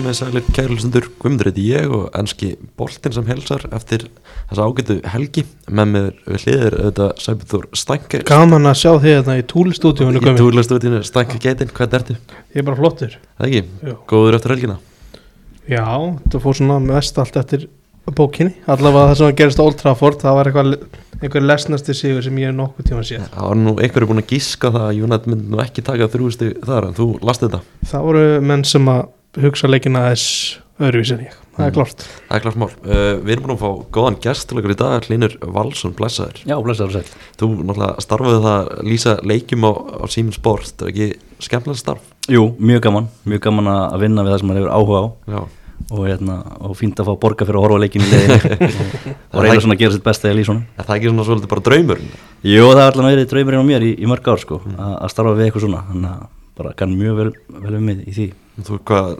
Komið sælir kærlusundur, Guðmundur ég og ennski boltin sem helsar eftir þessa ágætu helgi. Með mér hliðir auðvitað Sæbjörn Stænke Gaman að sjá þig þetta í túlstúdíunum í túlastúdínu Stænke geitin, hvað ertu? Ég er bara flottur. Það ekki, góður eftir helgina? Já, það fór svona mest allt eftir bókinni. Allavega það sem gerist Old Trafford Það var einhver lesnasti sigur sem ég hef nokkuð tíma séð. Það var nú einhverju búin að gíska það að Jónat myndi nú ekki taka þrjústi þar en þú last þetta, Það voru menn sem að hugsa leikina þess öðruvísi en ég. Það er Mm. klart það er klart mál. Uh, Við erum búin að fá góðan gest til okkur í dag Linur Valsson, blessaður. Já, blessaður sæl. Þú náttúrulega starfaði það að lýsa leikjum á, á Siemens Sport, það er ekki skemmtilega starf? Jú, mjög gaman, mjög gaman að að vinna við það sem maður hefur áhuga á. Já, og, hérna, og fínt að fá borga fyrir að horfa leikin í leiðinu og reyna svona að gera sitt besta í lísunum. er það ekki svona svolítið bara draumur Jú, það er allan verið draumurinn á mér í, í Þú hvað,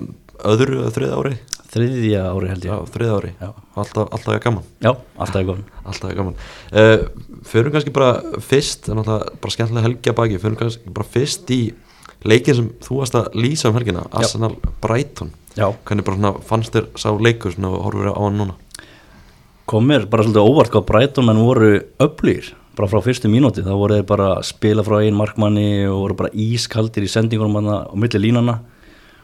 öðru eða þriða ári? Þriðja ári held Já, ég. þriða ári. Já, Alltaf, alltaf er gaman. Já alltaf er góðan. Alltaf er gaman. Uh, Förum kannski bara fyrst Það er náttúrulega bara skemmtilega helgi að baki Förum kannski bara fyrst í leikin sem þú varst að lýsa um helgina Arsenal Brighton. Já, Hvernig bara svona fannst þér sá leikur svona og horfur á hann núna? Kom mér bara svolítið óvart hvað Brighton menn voru öflýr bara frá fyrstu mínúti, þá voru þeir bara spila frá einn markmanni og voru bara ískaldir í sendingunum á milli línana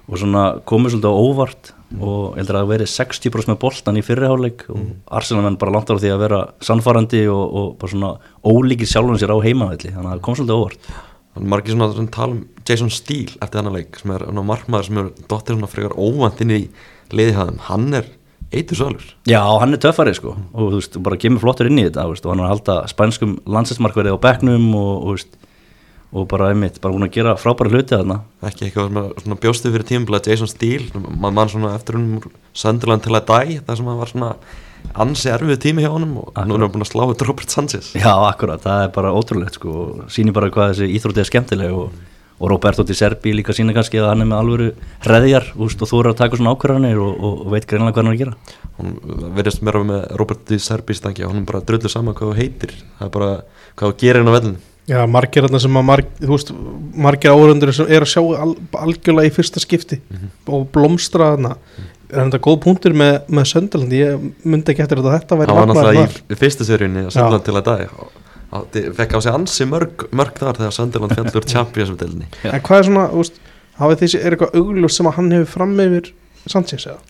og svona komið svolítið á óvart og ég heldur að verið 60% með boltan í fyrriháleik og Arsenal menn bara langt á því að vera sannfarandi og, og bara svona ólíkir sjálfum sér á heimavelli þannig að það kom svolítið á óvart. Þannig margir svona sem tala um Jason Steele eftir þennan leik sem er ná, markmaður sem er dottir svona frekar óvant inn í liðiðhæðum hann er eitur svalur. Já, hann er töffari sko og þú veist, bara kemur flottur inn í þetta og hann er að halda spænskum landsinsmarkverði á bekknum og, og, þú veist, og bara einmitt, bara búin að gera frábæra hluti þarna. Ekki eitthvað svona bjóstu fyrir tímabla Jason Steele, maður mann svona eftir hún Sönderland til að dæ það sem að var svona ansi erfið tími hjá honum og nú er hann búin að slá þetta Robert Sanchez. Já, akkurat, það er bara ótrúlegt sko og sýnir bara hvað þessi íþrótti er skemmtileg og, og Roberto Di Serbi líka sýnir kannski að hann er með alvöru hreðjar úst, og þú eru að taka svona ákvarðanir og, og, og veit greinlega hvað hann er að gera. Hún verðist mér með Robert Di Serbi stangja hún er bara drullu saman hvað þú heitir það er bara hvað þú gerir hann á vellinu Já, margir þarna sem að marg, veist, margir áhörundur er að sjá al, algjörlega í fyrsta skipti og blómstra þarna. Er þetta góð punktur með, með Söndaland ég myndi ekki eftir að þetta væri hann var náttúrulega í, seríunni að Sönderland til að dæ og fekk á sig ansi mörg, mörg þar þegar Sönderland fjallur Champions of delinni Já. En hvað er svona, veist, hafið þessi, er eitthvað augljós sem að hann hefur fram yfir Sanchez eða?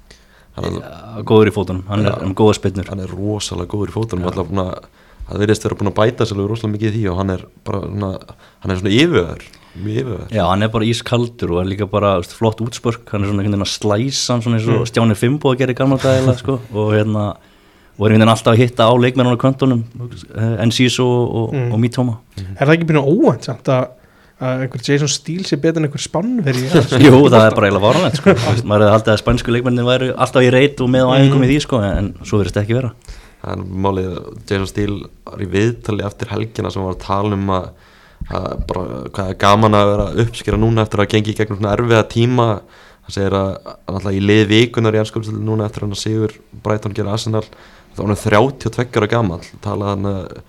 hann, er- góður í fótunum, hann er um góða spinnur hann er rosalega góður í fótunum alltaf búin að það verðist vera búin að bæta sér alveg rosalega mikið í því og hann er bara svona, hann er svona yfiröður mjög yfiröður Já, hann er bara ískaldur og er líka bara veist, flott útspörk, hann er svona einhvern veginn að slæsa hann svona eins og Stjáni Fimbo að gera í gamla dagila sko, og hérna og er einhvern veginn alltaf að hitta á leikmennunum á kvöntunum Enciso og, Mm. og Mitoma. Er það ekki byrjað óvænt samt að, að einhver Jason Steele sé betur en einhver spannveri Jú, það er bara eiginlega varanlegt sko. Maður hefði haldið að spænsku leikmennin væri alltaf í reit og með á æfingum í því sko, en svo verðist ekki vera er málið að Jason Steele var í viðtali eftir helgina sem var að tala um að, að bara, hvað er gaman að vera að uppskera núna eftir að gengi í gegnum svona erfiða tíma. Hann segir að að náttúrulega í lið vikunar í ennskóldstölu núna eftir hann að Sigur Brighton gera Arsenal þá var hann 32 ára gammal talaði hann uh,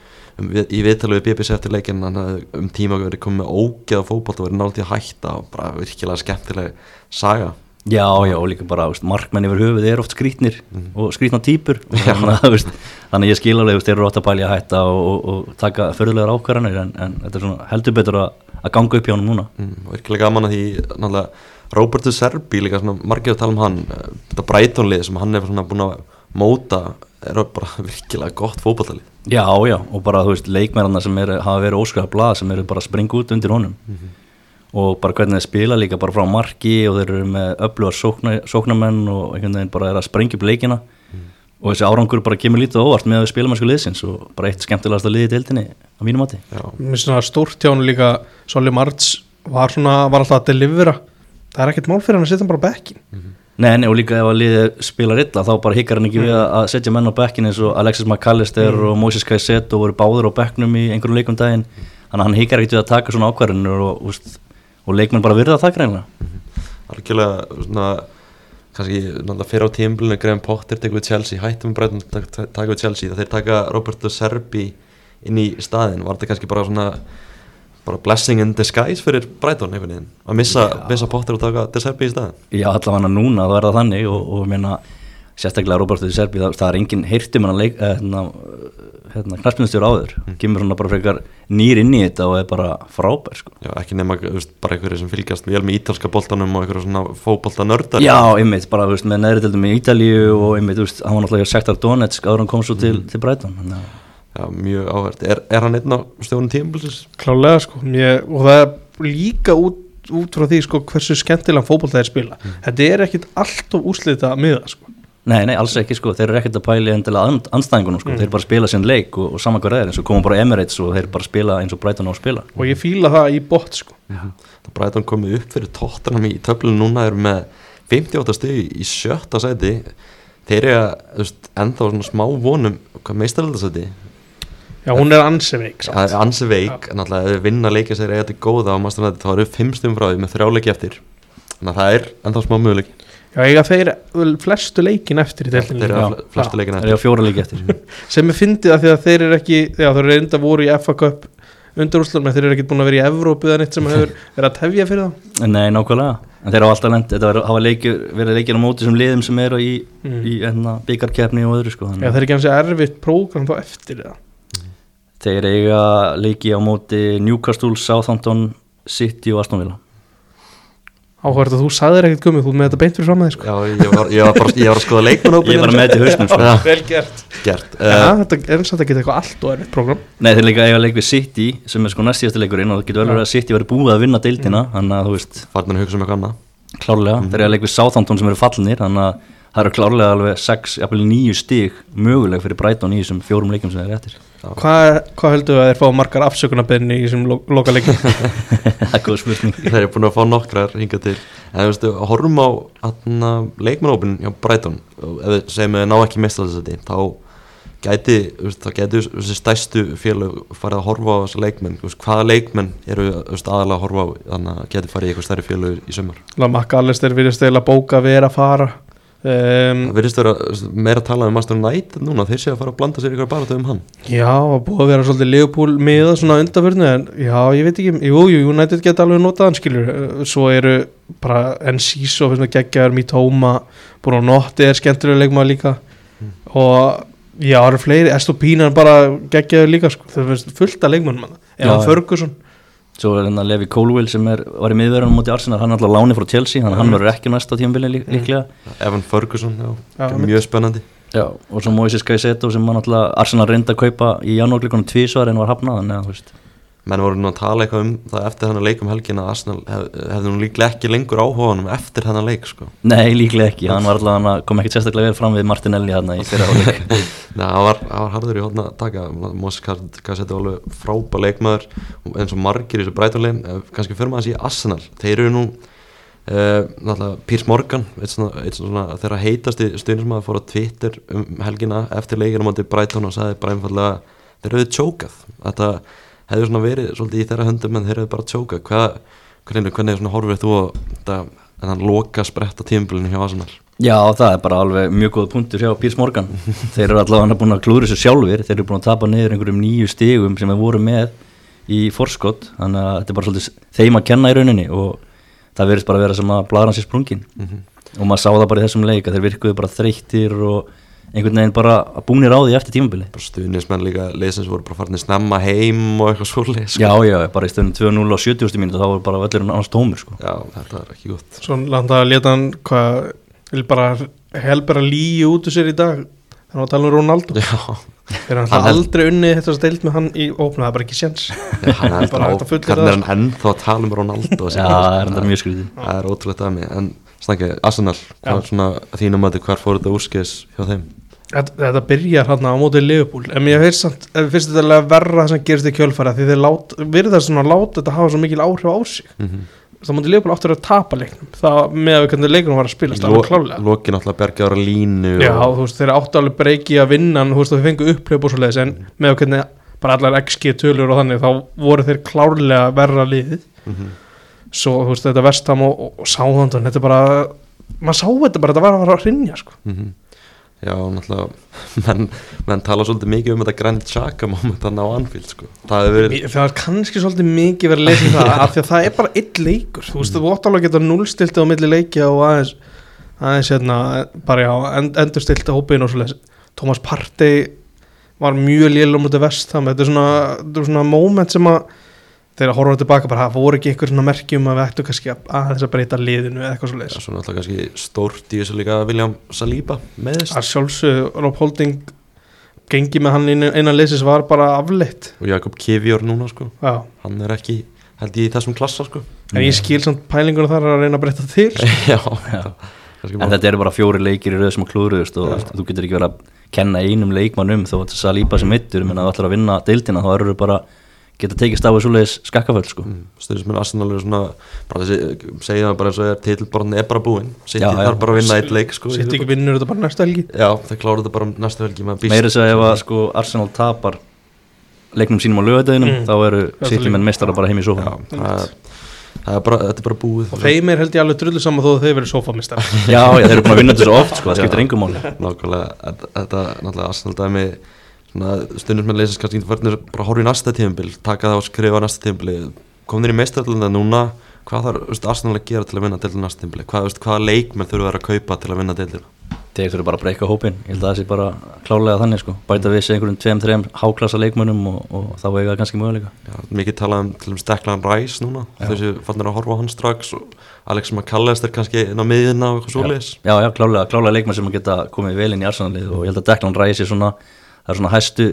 um, í viðtali við BBC eftir leikin hann um tíma verið komið með ógeða fótbolt og verið nált í að bara virkilega skemmtileg saga Já, já, og líka bara, veist, markmenn yfir höfuð er oft skrítnir og skrítna týpur. Og þannig, að, þannig ég skil alveg, þeir eru átt að pæli að hætta og, og, og taka förðulegar ákvarðanir en, en þetta er svona heldur betur að, að ganga upp hjá hann núna. Mm, virkilega gaman að því náttúrulega Roberto Serbi líka svona margir að tala um hann þetta Brighton-lið sem hann er svona búin að móta er bara virkilega gott fótballtalið Já, já, og bara, þú veist, leikmennarna sem er, hafa verið óskæða blað sem eru bara að springa út undir honum og bara hvernig þeir spila líka bara frá marki og þeir eru með öflugar sókna, sóknamenn og einhvern veginn bara er að sprengja upp leikina. Og þessi árangur bara kemur lítið óvart með að spila mennsku liðsins og bara eitt skemmtilegast að liði deildinni á mínu mati. Já, Mér finnst svona stórt hjá hann líka Soli Marts var svona, var alltaf að delivera. Það er ekkert mál fyrir hann að setja hann bara á bekkin Nei, nei, og líka ef að liðið spilar illa þá bara hikkar hann ekki við að- að setja menn á bekkin eins og Alexis McAllister og Moses Caicedo voru báður á bekknum í einhverjum leikum daginn. Þannig að hann hikkar ekkert við að taka svona ákvarðinur og, og, og leikmenn bara virða það greinlega algjörlega svona kannski náttúrulega fyrir á tímbilinu Graham Potter tekur við Chelsea, hættum við Brighton tak- tak- taka við Chelsea, þeir taka Roberto Serbi inn í staðin, var þetta kannski bara svona bara blessing in disguise fyrir Brighton einhvern veginn? Að missa, missa Potter og taka De Serbi í staðin Já, allavega núna það er það þannig og, og meina, sérstaklega Di Serbi, það, það er engin heyrtum hann leik, eh, hérna, hérna knarspinustjóra áður, Mm. kemur svona bara frekar nýr inn í þetta og er bara frábær sko. Já, ekki nema þú veist, bara einhverju sem fylgjast vel með ítalska boltanum og einhverju svona fótbolta nördar Já, einmitt, bara þú veist, með neðri deildum í Ítalíu og einmitt, þú veist, hann var náttúrulega sektar Donetsk áður en hann kom svo til, Mm. til Brighton þannig að Já, mjög áhvert er, er hann einn á stjórnum tímabilsis? klálega sko ég, og það er líka út, út frá því sko hversu skemmtilega fótboll það er spila þetta er ekkit alltof úslita miða sko Nei, nei, alls ekki sko, þeir eru ekkert að pæli endilega and, andstæðingunum sko, Mm. þeir bara spila sinn leik og, og saman hvað það er eins og koma bara Emirates og þeir bara spila eins og Brighton á að spila. Og ég fíla það í bot sko. Það Brighton komið upp fyrir tóttanum í töflunum núna eru með 58 stigi í sjötta sæti. Þeir eru að, þú veist, ennþá svona smá vonum hvað meistaraldasæti já hún er ansi veik samt. Það er ansi veik, en alltaf ef við vinna leikja sér eiga til góða á masternaði þá eru fimm stum frá því með þrjá leiki eftir. Þannig að það er ennþá smá möguleik já eiga þeir vel flestu leikin eftir í þeir deildinni eru flestu leikina þeir eru fjóra leiki eftir sem er fyndið að því að þeir eru ekki já þeir eru enda voru í FA Cup undarúslan en þeir eru ekki búin að vera í Evrópu eða neitt sem hefur verið að tefja fyrir þá. Nei, nákvæmlega, en þeir hafa alltaf lent þetta var, hafa leiki, verið leikir á móti sem liðum sem eru í, Mm. í enna, byggarkeppni og öðru sko, já þeir eru ekki hansi erfitt prógram þá eftir það þeir eiga leiki á móti Newcastle, Southampton City og Aston Villa áhverð að þú sagðir ekkert gummið þú með þetta beint fyrir fram að þig sko. Já, ég var, ég var, bara, ég var að skoða leikmann Ég var með þetta í hausnum sko. Já. vel gert. Gert já uh, þetta er eins og þetta geta eitthvað allt og erfitt prógram. Nei, þeir líka eiga leik við City sem er sko næstíðasta leikurinn og það getur vel verið að City verið búið að vinna deildina þannig að þú veist, farin að hugsa um eitthvað annað. Klárlega þeir eiga leik við Southampton sem eru fallnir þannig að það eru klárlega alveg 6, jafnvel 9 stig möguleg fyrir Brighton í þessum fjórum leikum sem þeir eru eftir hvað, hvað heldur að þeir fá margar afsökunarbenni í þessum lo loka leikin Það er góð spurning. Þeir eru búin að fá nokkrar hinga til. En þú veistu, horfum á hjá ef við segjum að þeir ná ekki meistaraldasæti þá gæti, þú veist, þá gæti þessi stæstu félög farið að horfa á þessa leikmenn. Þú veist, hvaða leikmenn eru þú veist, aðalega að horfa á þannig að gæti farið í eitthvað stærri félög í sumar? Lamakka Alistair virðist eða bóka að vera að fara um, það virðist vera þú veist, meira að tala um Master United núna þeir séu að fara að blanda sér ykkur bara um hann. Já, og búið að vera svolítið Leopold með svona undanförnu en já, ég veit ekki, jú, jú, United geta alveg notað hann skilur, Uh, svo eru bara Enciso, finnst maður geggjaður, Mitoma Bruno Notti er skemmtilega leikmaður líka. Og já, það eru fleiri, Estopína er bara geggjaður líka, sko, það finnst fullt hann, Já, Evan já. Ferguson Svo er hérna Levi Colwell sem er, var í miðverðanum mútið Arsenal, hann er alltaf láni frá Chelsea að hann verður ekki næsta tímabili lík, líklega. Evan Ferguson, já, Já, mjög spennandi. Já, og svo Moises Caicedo sem hann alltaf Arsenal reyndi að kaupa í janúarleikunum tvísvar en var hafnað þannig að þú veist menn voru nú að tala eitthvað um það eftir þannig leik um helgina að Arsenal hef, hefði nú líklega ekki lengur áhuga á honum eftir þannig leik sko. Nei, líklega ekki, hann var alltaf hann að kom ekkert sérstaklega vel fram við Martinelli hann í fyrra áleik Nei, það var, var harður í hóðna að taka. Moses Kassetti var alveg frábæð leikmaður eins og margir í þessu breytulegin kannski fyrir maður að sé Arsenal. Þeir eru nú uh, náttúrulega Piers Morgan eitt svona, eitt svona þeirra heitasti stuðnismæður fór á Twitter um helgina eftir leikina mátti Brighton og sagði bara einfallega þeir hefur svona verið svolítið í þeirra höndum en þeir eru bara tjókað. Hvað, hvernig, hvernig svona horfið þú en hann loka spretta tímbilinu hjá Arsenal? Já, það er bara alveg mjög góð punktur hjá Pírs Morgan. Þeir eru allavega búin að klúra þessu sjálfur Þeir eru búin að tapa niður einhverjum nýju stigum sem þeir voru með í forskott Þannig að þetta er bara svolítið þeim að kenna í rauninni og það verðist bara að vera sem að bladra hans í sprungin og maður sá það bara í þessum leik að þeir virkuðu bara þreyttir og einhvern veginn bara búnir á því eftir tímabili bara stuðnismenn líka leysins voru bara farin að snemma heim og eitthvað svolítið sko. Já, já, bara í stöðunum 2-0 á 70. mínútu þá var bara öllurinn annars tómur sko. Já, þetta er ekki gott. Svo landa að leta hann hvað vil bara helbera líi út úr sér í dag? Þannig að tala um Ronaldo. Já, þegar hann Hann hann held- aldrei unni þetta steilt með hann í opna, það er bara ekki séns. Hann er er hann ennþá að tala um Ronaldo? Já, það er enda mjög skrítið. Það er ótrúlega dæmi En snakki, Arsenal, hvað er svona þínum að hvar fór þetta úrskis hjá þeim? Þetta, þetta byrjar hann á mótið Liverpool. En mér finnst, þetta alveg verra það sem gerist í kjölfæra því þeir lát, virðast svona láta þetta hafa svo mikil áhrif á sig. Mm -hmm. það mótið Liverpool áttur að tapa leiknum. Það með að við hvernig leikunum var að spila alveg klálega Loki náttúrulega bergja ára línu Já, og, þú veist, þeir áttu alveg breyki að vinna hann, þú veist, þau fengu upplöp og svo leiðis en með að hvernig bara allar XG tölur og þannig, þá voru þeir klárlega verra liðið. Mhm. svo, þú veist, þetta vestam og, og, bara maður sá þetta bara, þetta var að að hrinja, sko. Mhm. Já, náttúrulega menn, menn tala svolítið mikið um þetta Grand Chaka moment að ná Anfield sko. það hefur verið Það er kannski svolítið mikið verið að lesa í það af því að það er bara einn leikur. Þú veist, þú ótt alveg að geta núlstilti á milli leikja og aðeins, aðeins hérna, bara já, end, endurstilti hópin og svoleiðis. Thomas Partey var mjög lélum út af vestam þetta er svona, þetta er svona moment sem að þegar að horfa tilbaka bara, það voru ekki eitthvað svona merkjum að við ættu kannski að aðeins að breyta liðinu eða eitthvað Já, svoleiðis svo náttúrulega kannski stórt í þessu líka William Saliba meðist að sjálfsög Rob Holding gengi með hann innan liðsins var bara afleitt. Og Jakob Kivior núna sko. já. Hann er ekki, held ég í þessum klassa sko. En ég skil samt pælingunum þar að reyna að breyta til. Já, Já. En bara- þetta eru bara fjóri leikir í rauð sem að klúruðust og þú getur ekki verið að kenna einum leikmann um þó að lípa sem mittur menn að þú ætlar að vinna deildina þá eru bara geta tekist á þessu leiðis skakkaföld sko. Mm, stundismenn Arsenal eru svona bara þessi, segja það bara eins og er titilborðin er bara búinn. City Já, já. þarf bara að vinna eitt leik sko, í Sitt ekki viðbót. vinnur þetta bara næsta helgi. Já, það klára þetta bara næstu helgi með býst- Meiri segja ef að sko, Arsenal tapar leiknum sínum á lögadeginum Mm. þá eru er City menn mestara bara heim í Já, sofa það er, það er bara, þetta er bara búið. Og þeim er held ég alveg drullu saman þó að þeir verið sofamistar Já, já, þeir eru búin að vinna þetta svo oft sko, það skiptir engum máli. Nákvæmlega, þetta, þetta náttúrulega Arsenal dæmi stundum með leysast kannski hvernig bara horfa í næsta tímabil taka það og skrifa næsta tímabili. Kom þeir í meistaröldina núna hvað þarf Arsenal að gera til að vinna deildina næsta tímabili? Hvað, hvaða leikmenn þurfa að kaupa til að vinna deildina? Þeir þurfa bara að breyka hópin, ég held að það sé bara klálega þannig sko, bæta við sig einhverjum tveim, þreim háklassa leikmönnum og, og þá eiga það kannski möguleika. Já, mikið talað um til um Steklan Ræs núna. Já. þessi fannir að horfa á hann strax og Alex McAllister kannski inn á miðina og eitthvað svoleiðis. Já, já, klálega, klálega leikmenn sem að geta komið vel inn í Arsenalið og ég held að Declan Rice er svona, það er svona hæstu,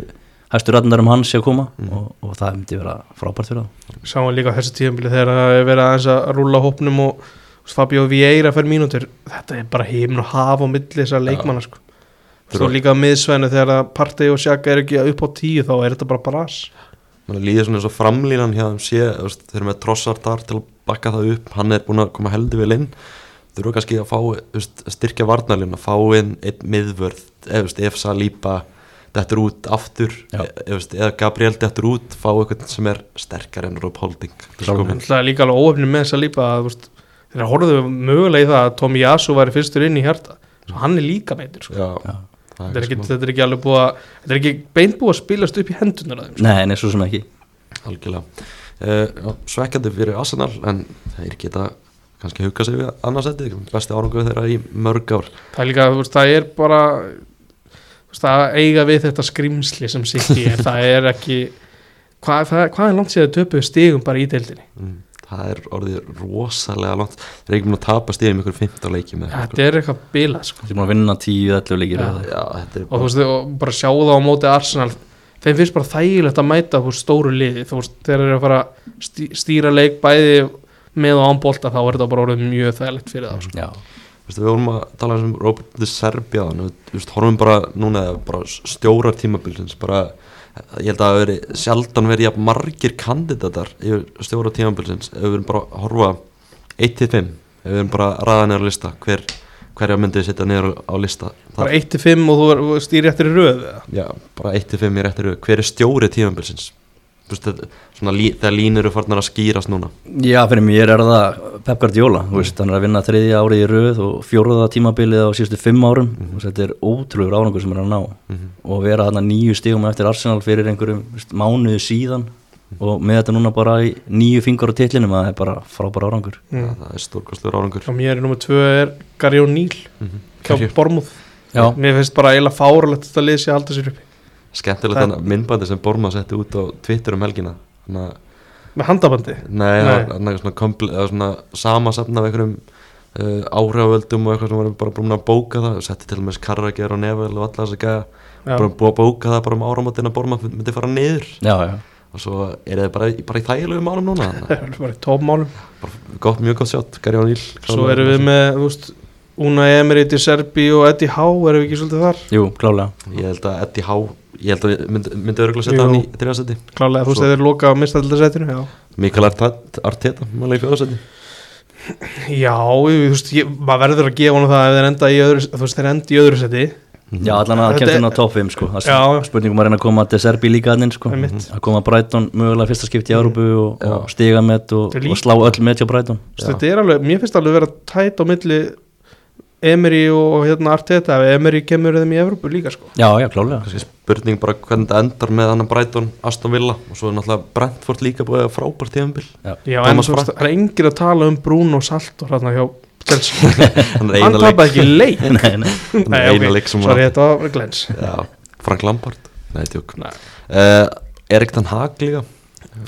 hæstu rætndar um hans sé að koma og, og það myndi vera frábært fyrir það. Sáum við líka þessu tíðanbili þegar það er verið aðeins að rúlla hópnum og þú Fabio Vieira fær mínútur. Þetta er bara heimn og haf á milli þessar leikmanna sko. Þú veist, líka á miðsvæðinu þegar að Partey og Sjaka er ekki upp á tíu þá er þetta bara bras. Man líður svona eins og framlínan hjá þeim sé, þú eru með trossar þar til að bakka það upp, hann er búin að koma heldur vel inn. Þurfa kannski að fá þú styrkja varnarlinn, að fá inn einn miðvörð, eða þú veist, ef Saliba dettur út aftur Já. e, eða, Gabriel dettur út fá eitthvað sem er sterkar en Rob Holding. Það er líka alveg óöfni með þessa lípa að þú veist, þeir horfðu mögulega í það að Tomi Yasu væri fyrstur inn í hjarta svo hann er líka meitur sko. Já, Já. það þetta, er ekki, þetta er ekki alveg búið að þetta er ekki beint búið að spilast upp í hendunar að þeim sko. Nei, nei, svo sem ekki. algjörlega uh, svekkjandi fyrir Arsenal en þeir geta kannski hugga sig við annarsætti, besti árangur þeirra í mörg ár það er líka, þú veist, það er bara þú veist, að eiga við þetta skrimsli sem City er, það er ekki hvað, það, hvað er langt sér að töpu stigum bara í deildinni mm, það er orðið rosalega langt þeir eru ekki múin að tapa stíðum ykkur 15 leiki þetta er eitthvað bilað sko. Þeir eru búin að vinna 10-11 leikir Já. eða- Já, þetta er og þú veist, og bara sjá það á móti Arsenal þeim finnst bara þægilegt að mæta þú veist, stóru liði, þú veist, þeir eru að fara stýra leik bæði með og ánbólta, þá er þetta bara orðið mjög þægilegt fyrir það, sko. Já, við vorum að tala um Robert de Serbia þannig, við horfum bara núna bara stjórar tímabilsins bara, ég held að veri sjaldan verið jafn margir kandidatar yfir stjórar tímabilsins ef við erum bara að horfa 1-5 ef við erum bara að ræða á lista hver, hverja myndið við setja niður á lista? Bara 1-5 og þú þú stýri eftir í röð já, bara 1-5 í réttir röð. hver er stjóri tímabilsins Lí, þegar línur eru farnar að skýrast núna. Já, fyrir mér er það Pep Guardiola, þú veist, hann er að vinna þriðja árið í röð og fjóruða tímabilið á síðustu fimm árum. Og þetta er ótrúlegur árangur sem er að ná. Mhm. og vera þarna nýju stigum eftir Arsenal fyrir einhverjum veist, mánuðu síðan og með þetta núna bara í nýju fingur á titlinum það er bara frábær árangur. Já, mm. það er stórkostlur árangur. Og mér er nummer 2 er Gary O'Neill Mhm. hjá? Bormúð Já, mér finnst bara eiginlega fáralegt þetta lið sér að halda sér uppi skemmtilegt þannig myndbandi sem Borma setti út á Twitter um helgina. Að með handabandi? Nei, Nei. það var svona, kompl- eða svona samasafn af einhverjum uh, áhrifavöldum og eitthvað sem var bara búin að bóka það. Setti til og með Karrager og Nevel og alla þess að gæja. Já. bara búið að bóka það bara um áramótin að Borma myndi fara niður. Já, já. Og svo er það bara, bara í þægilegum málum núna er bara í tópmálum. Gott, mjög gott sjátt, Gary O'Neill svo erum við með, þú veist Una Emery til Serbi og Eddie Howe erum við ekki svolítið þar? Jú, klálega. Ég held að Eddie Há ég held að myndi, myndi örgulega setja hann í þriðasetti klálega, þú veist, þeir eru loka á mistaldasætinu já, Mikael Arteta, Arteta málega í fjóðasetti já þú veist, ég, maður verður að gefa hann það ef þeir enda í öðru, þú veist, þeir enda í öðru seti Já, allan að Þetta kemta er- inn á top 5 sko. Það spurningum að reyna að koma til Serbi líka hann sko. Að koma Brighton mögulega fyrsta skipti í Európu og, og stiga með og, og slá öll með er alveg, mér finnst alveg vera tætt á milli Emery og hérna Arteta ef Emery kemur þeim í Evrópu líka sko. Já, já, klálega kannski spurning bara hvernig þetta endar með hann Brighton, Aston Villa og svo er náttúrulega Brentford líka búið að frábært tíðanbíl Já, en þú veist, það er enginn að tala um Bruno Saltor hérna hjá Chelsea. Hann er Hann eina leik tapaði ekki leik. Nei, nei, hann er eina leik sem sorry, þetta var glens. Já, Frank Lampard. Nei, tjók Nei. uh, Erik Ten Hag líka.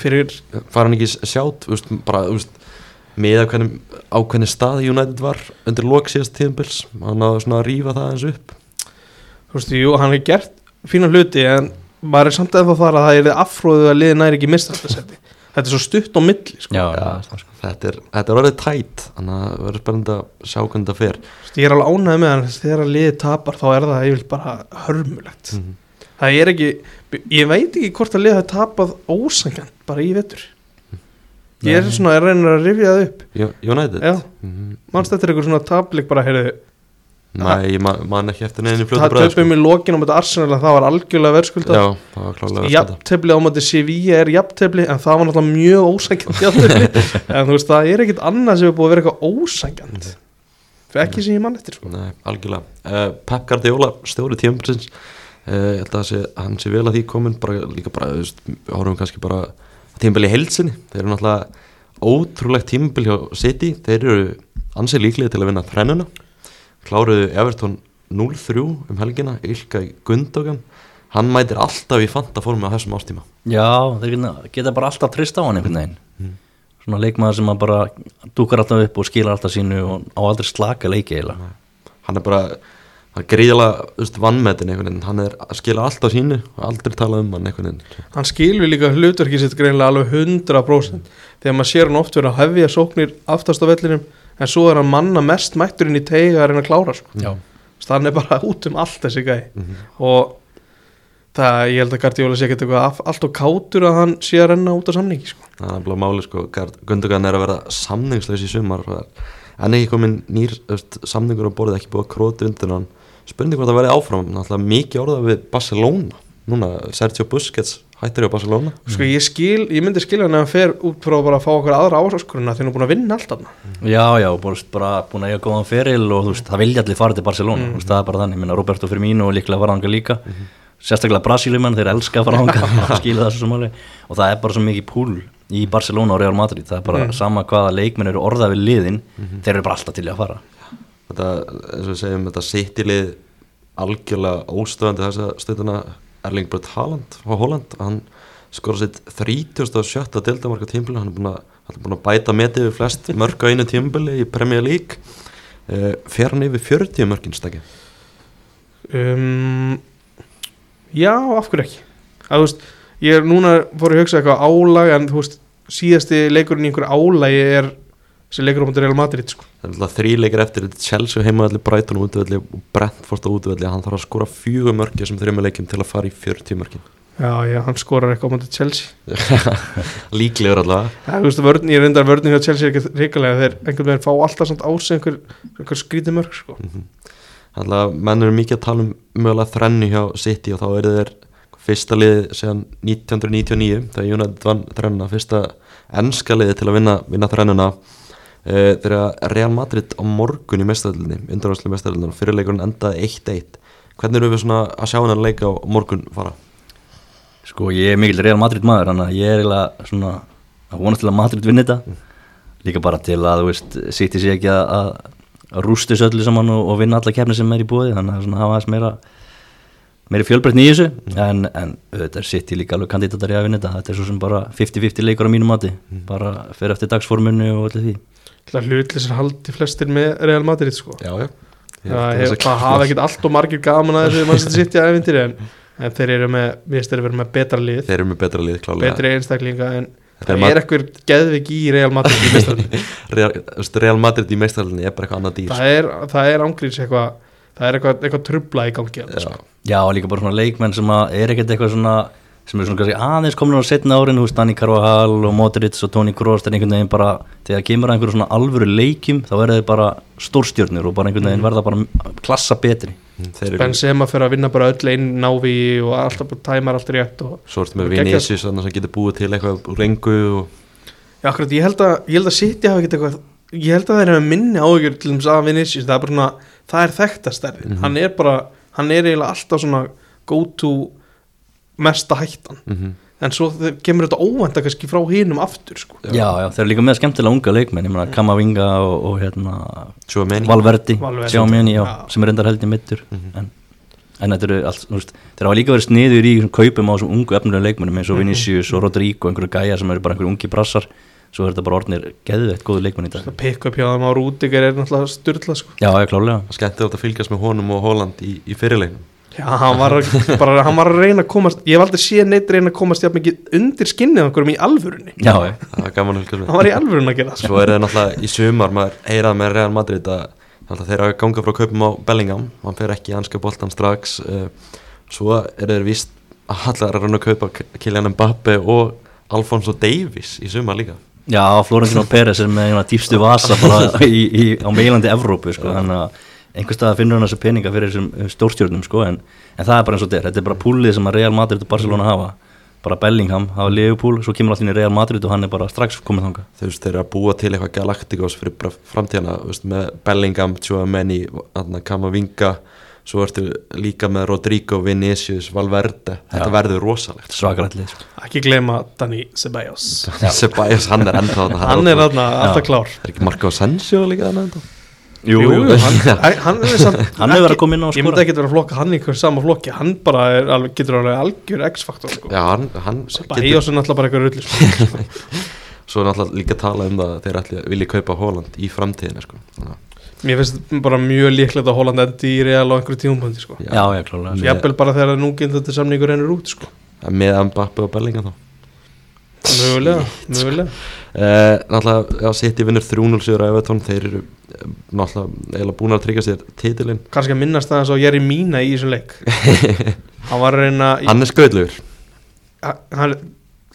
Fyrir, fara hann ekki sjátt úst, bara úst, með að hvernig, á hvernig stað United var undir lok síðast tíðanbíls hann náði svona að rífa það eins upp. Þú veist, jú, hann hefur gert fína hluti en maður er samt eða þar að það er afróðu að liði næri ekki mista þetta seti. Þetta er svo stutt á milli sko. já, Já, já, þetta, er, þetta er orðið tætt þannig að það verður spennandi að sjá hvernig það fer. Ég er alveg ánægð með hann þegar að liði tapar þá er það yfirleitt bara hörmulegt. Mhm. Það er ekki, ég veit ekki hvort að liði það tapað ósangjant bara í vetur Ég er svona að reyna að rifja það upp. United? Já, Mhm. mannst þetta er eitthvað svona taplik bara, heyrðu? Nei, ég man, man ekki eftir neðinu fljóta Það bræður töpum í lokin á þetta Arsenal að það var algjörlega verðskulda Já, það var klálega skata Jafntefli á móti Sevilla er jafntefli en það var náttúrulega mjög jafntefli. En þú veist það er ekkit annað sem er búið að vera eitthvað ósangjant fyrir ekki sem ég mann eftir sko. Nei, algjörlega. Uh, Pep Guardiola, stjóri tímabilsins. Uh, Ég held að sé, hann sé vel að því komin bara, líka bara, þú veist, horfum kannski bara tímabil í heilsinni þeir eru náttúrulega ótrúlegt tímabil hjá City. Þeir eru ansið líklega til að vinna þrennuna. Kláruðu Everton 0-3 um helgina, Ilka í Gundogan. Hann mætir alltaf í fanta formi á þessum ástíma já þeir geta, geta bara alltaf trist á hann einhvern veginn. Mm. Svona leikmaður sem bara dúkar alltaf upp og skilar alltaf sínu og á aldrei slaka leiki eiginlega. Hann er bara hann er gríðalega vannmetin einhvern veginn. Hann er að skila alltaf sínu og aldrei tala um hann einhvern veginn. Hann skilur líka hlutverki sitt greinlega alveg 100% þegar maður sér hann oft vera að hefja sóknir aftast á vellinum en svo er hann manna mest mætturinn í teiga að reyna að klára sko. Já, Þannig hann er bara út um allt þessi gæi. Mhm. og það, ég held að Guardiola sé ekkert eitthvað af- allt og kátur að hann sé að renna út á samningi sko. það er bara máli sko. Gard- Gundogan er að vera samningslaus í sumar það en ekki komin nýr öst, samningur á borðið ekki búið að króti undir hann spurning hvort það verði áfram náttúrulega mikið orðað við Barcelona. Núna Sergio Busquets hættir hjá Barcelona. Sko ég skil, ég myndi skilja hann ef hann fer út frá bara að fá okkur aðra ásáskurina þegar hann er búin að vinna allt þarna. Já, já bara, bara búin að eiga góðan feril og þú veist, það vilja allir fara til Barcelona. Þú veist, það er bara þannig, minna Roberto Firmino og líklega var hanga líka sérstaklega Brasílumenn, þeir elska að fara hanga skilja það svo máli og það er bara svo mikið púl í Barcelona og Real Madrid. Það er bara sama hvaða leikmenn eru orðað við liðin þeir eru bara alltaf til í að fara þetta, eins og við segjum, þetta sittilið algjörlega óstöðandi þessa stundina. Erling Braut Haaland á Holland, hann skora sitt 37. deltamarka tímbili hann er búin að, er búin að bæta metið við flest mörg á einu tímbili í Premier League. Uh, fer hann yfir 40 mörgin stakki um, já, af hverju ekki? Að þú veist, ég er núna fór að hugsa eitthvað álag en þú veist, síðasti leikurinn í einhverju álagi er sem leikur á mútið Real Madrid sko. það er alltaf þríleikir eftir Chelsea heimaðalli, Brighton útvöldi og Brentford útvöldi, hann þarf að skora fjögur mörgi sem þreymur leikjum til að fara í 40 mörgin já, já, hann skorar eitthvað á mútið Chelsea. Líklegur allavega ja, þú veist, vörn, ég reyndar vörnum hjá Chelsea ekki ríkulega þeir einhvern veginn fá alltaf samt ás einhver, einhver skrítið mörg sko. Þannig að menn eru mikið að tala um mögulega þrennu hjá City og þá eru þeir fyrsta liði síðan 1999 þegar United vann þrennuna, fyrsta ennska liði til að vinna, vinna þrennuna. uh, þegar Real Madrid á morgun í mestaröldinni, undanværslu mestaröldinni fyrirleikurinn endaði 1-1 hvernig eru við svona að sjá hennar leika á morgun fara? Sko ég er mikil Real Madrid maður þannig að ég er eiginlega svona að vonast til að Madrid vinni þetta. Líka bara til að þú veist sýtti sér ekki að, að, að rústi þessu öllu saman og, og vinna alla kefni sem er í búið þannig að svona hafa þess meira meiri fjölbreytni í þessu. En, en þetta er sitt í líka alveg kandidatar í að vinna þetta. Þetta er svo sem bara 50-50 leikur á mínu mati. Bara fyrir eftir dagsformunni og allir því Það hlutlisir haldi flestir með Real Madrid sko. Já, já það, hef, það hafa ekkert allt og margir gaman að þessu mann sem sitt í æfintir en, en þeir eru með, við styrir verið með betra lið Þeir eru með betra lið klálega betri einstaklinga en er það er eitthvað geðvik í Real Madrid í meistaraldi. Real, veist, Madrid í mestaröldinni er bara eitthvað annað dýr það er, það er ángríns eitthvað það er eitthvað, eitthvað trubla í gangi Já. sko. Já, og líka bara svona leikmenn sem að er ekkert eitthvað svona sem er svona kannski aðeins komin á setna árin, veist, Dani Carvajal og Modric og Toni Kroos, það er einhvern veginn bara þegar kemur að einhverju svona alvöru leikjum þá verður þeir bara stórstjörnir og bara einhvern veginn verða bara klassa betri Þeir eru Benzema fyrir að vinna bara öll einn návi og alltaf bara tæmar allt rétt og Svo ertu með Og geggjað. Vinicius þarna sem getur búið til eitthvað úr lengu og Já, akkurat, ég held að, ég held að City hafi ekkert eitthvað ég held að það er með minni áhugjur til þess að Vinicius, það er bara svona það er þekktastærðin, Mhm. hann er bara hann er eiginlega alltaf svona go to mesta hættan mm en svo kemur þetta óvænta kannski frá hinum aftur sko. Já, já, þeir eru líka með skemmtilega unga leikmenn Ég meina Kamavinga og, og hérna er Valverdi, Valverdi. Sjámeni Já. sem er endar held í mittur Mhm. en, en þetta eru allt, þeir hafa líka verið sniður í þessum kaupum á þessum ungu efnilega leikmennum eins og Vinicius og Rodrigo, einhverju gæja sem eru bara einhverju ungi brassar svo er þetta bara orðnir geðveitt góðu leikmenn í dag pick up hjá þeim á Rúdiger er náttúrulega styrla sko. Já, já, klálega Skemmtilegt að fylgjast með honum og Holland í, í fyrirleginum já, hann var, bara, hann var að reyna að komast ég hef aldrei séð neitt reyna að komast jafn mikið undir skinnið á einhverjum í alvörunni. Já, Það er gaman að hann var í alvörunni að gera það. Svo er það náttúrulega í sumar maður heyrað með Real Madrid að þeir eru að ganga frá kaupum á Bellingham. Hann fer ekki í anska boltan strax uh, svo er þeir víst að allar að reyna að kaupa Kylian Mbappe og Alfonso Davies í sumar líka. Já Florentino Pérez er með dýpstu vasa í, í, á meilandi Evrópu sko, þannig að einhver stað finnur hann þessu peninga fyrir þessum stórstjórnum sko, en, en það er bara eins og þetta er, þetta er bara púlið sem að Real Madrid og Barcelona hafa. Bara Bellingham, hafa Liverpool, svo kemur allir í Real Madrid og hann er bara strax komið þanga þau veist þeir eru að búa til eitthvað Galacticos fyrir framtíðana þú veist, með Bellingham, Tchouameni Kamavinga svo ertu líka með Rodrigo, Vinicius, Valverde. Þetta Já. verður rosalegt. Svakarætlið sko. ekki gleyma Dani Ceballos. Sebæs, hann er ennþá þarna, hann er þarna alltaf klár. Er ekki Marco Asensio líka ennþá Jú, Jú, jú, hann, hann er samt Hann hefur verið að koma inn á að Ég myndi ekki vera að flokka hann í hver sama flokki Hann bara er, alveg, getur alveg algjör X-faktor sko. Já, hann, hann Bara Íos er náttúrulega bara eitthvað rulli sko. Svo er náttúrulega líka að tala um það að þeir ætli, vilja kaupa Holland í framtíðinu sko. Að- Mér finnst bara mjög líklegt að Holland endi í Real á einhverju tímumböndi sko. Já, já, klálega Með- Jafnvel bara þegar nú getur þetta samningur hennur út sko. með Mbappe og Bellingham þá Mögulega, mögulega. Uh, Náttúrulega, já, City vinnur 3-0 sigur að Evertón Þeir eru eh, náttúrulega eiginlega búin að tryggja sér titilinn. Kannski að minnast aðeins á Jerry Mina í þessum leik. Hann var að reyna í, Hann er skautlegur hann,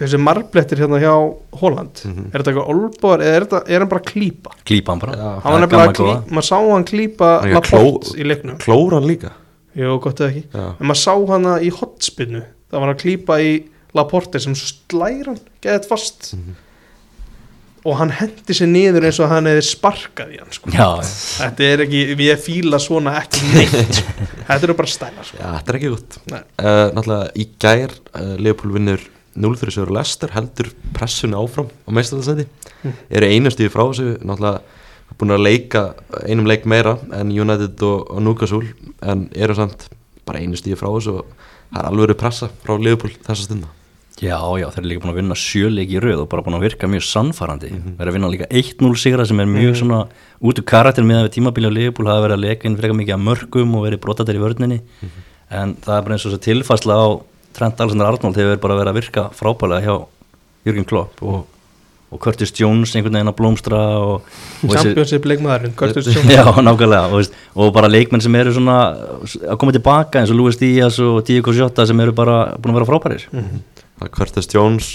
Þessi marblettir hérna hjá Holland Mhm. Er þetta eitthvað olbúar eða er, þetta, er hann bara að klípa? Klípa hann bara. Já. Hann var Það er nefnilega að klípa Maður sá hann klípa Hann er að Laporte kló- í leiknum. Klóra hann líka. Jú, gott eða ekki. Já, En maður sá hana í hotspinnu Það var að klípa í Laporte sem svo slæra hann, geðið fast Mhm. og hann hendi sér niður eins og hann hefði sparkað í hann sko. Þetta er ekki, við fíla svona ekki neitt sko. þetta eru bara stælar sko. já þetta er ekki gott uh, Náttúrulega í gær uh, Leopold vinnur 0-3 sigur Lester heldur pressunni áfram á meistarðarsæti Mm. eru einu stíði frá þessu náttúrulega búin að leika einum leik meira en United og, og Newcastle en eru samt bara einu stíði frá þessu og það er alveg verið pressa frá Leopold þessa stunda já, já, þeir eru líka búin að vinna sjöleik í röð og bara búin að virka mjög sannfærandi. Mm verið að vinna líka 1-0 sigra sem er mjög svona út úr karakter með að við tímabili á Leopold hafa verið að leka inn frekar mikið að mörgum og verið brotatir í vörninni. En það er bara eins og þess að tilfærsla á Trent Alexander Arnold hefur bara verið að virka frábælega hjá Jürgen Klopp og, og Curtis Jones einhvern veginn að blómstra og, og Championship leikmaðurinn Curtis Jones. Já, nákvæmlega og, og bara leikmenn sem eru svona að koma tilbaka eins og Luis Díaz og Diego Jota sem eru bara búin að vera frábærir það er Curtis Jones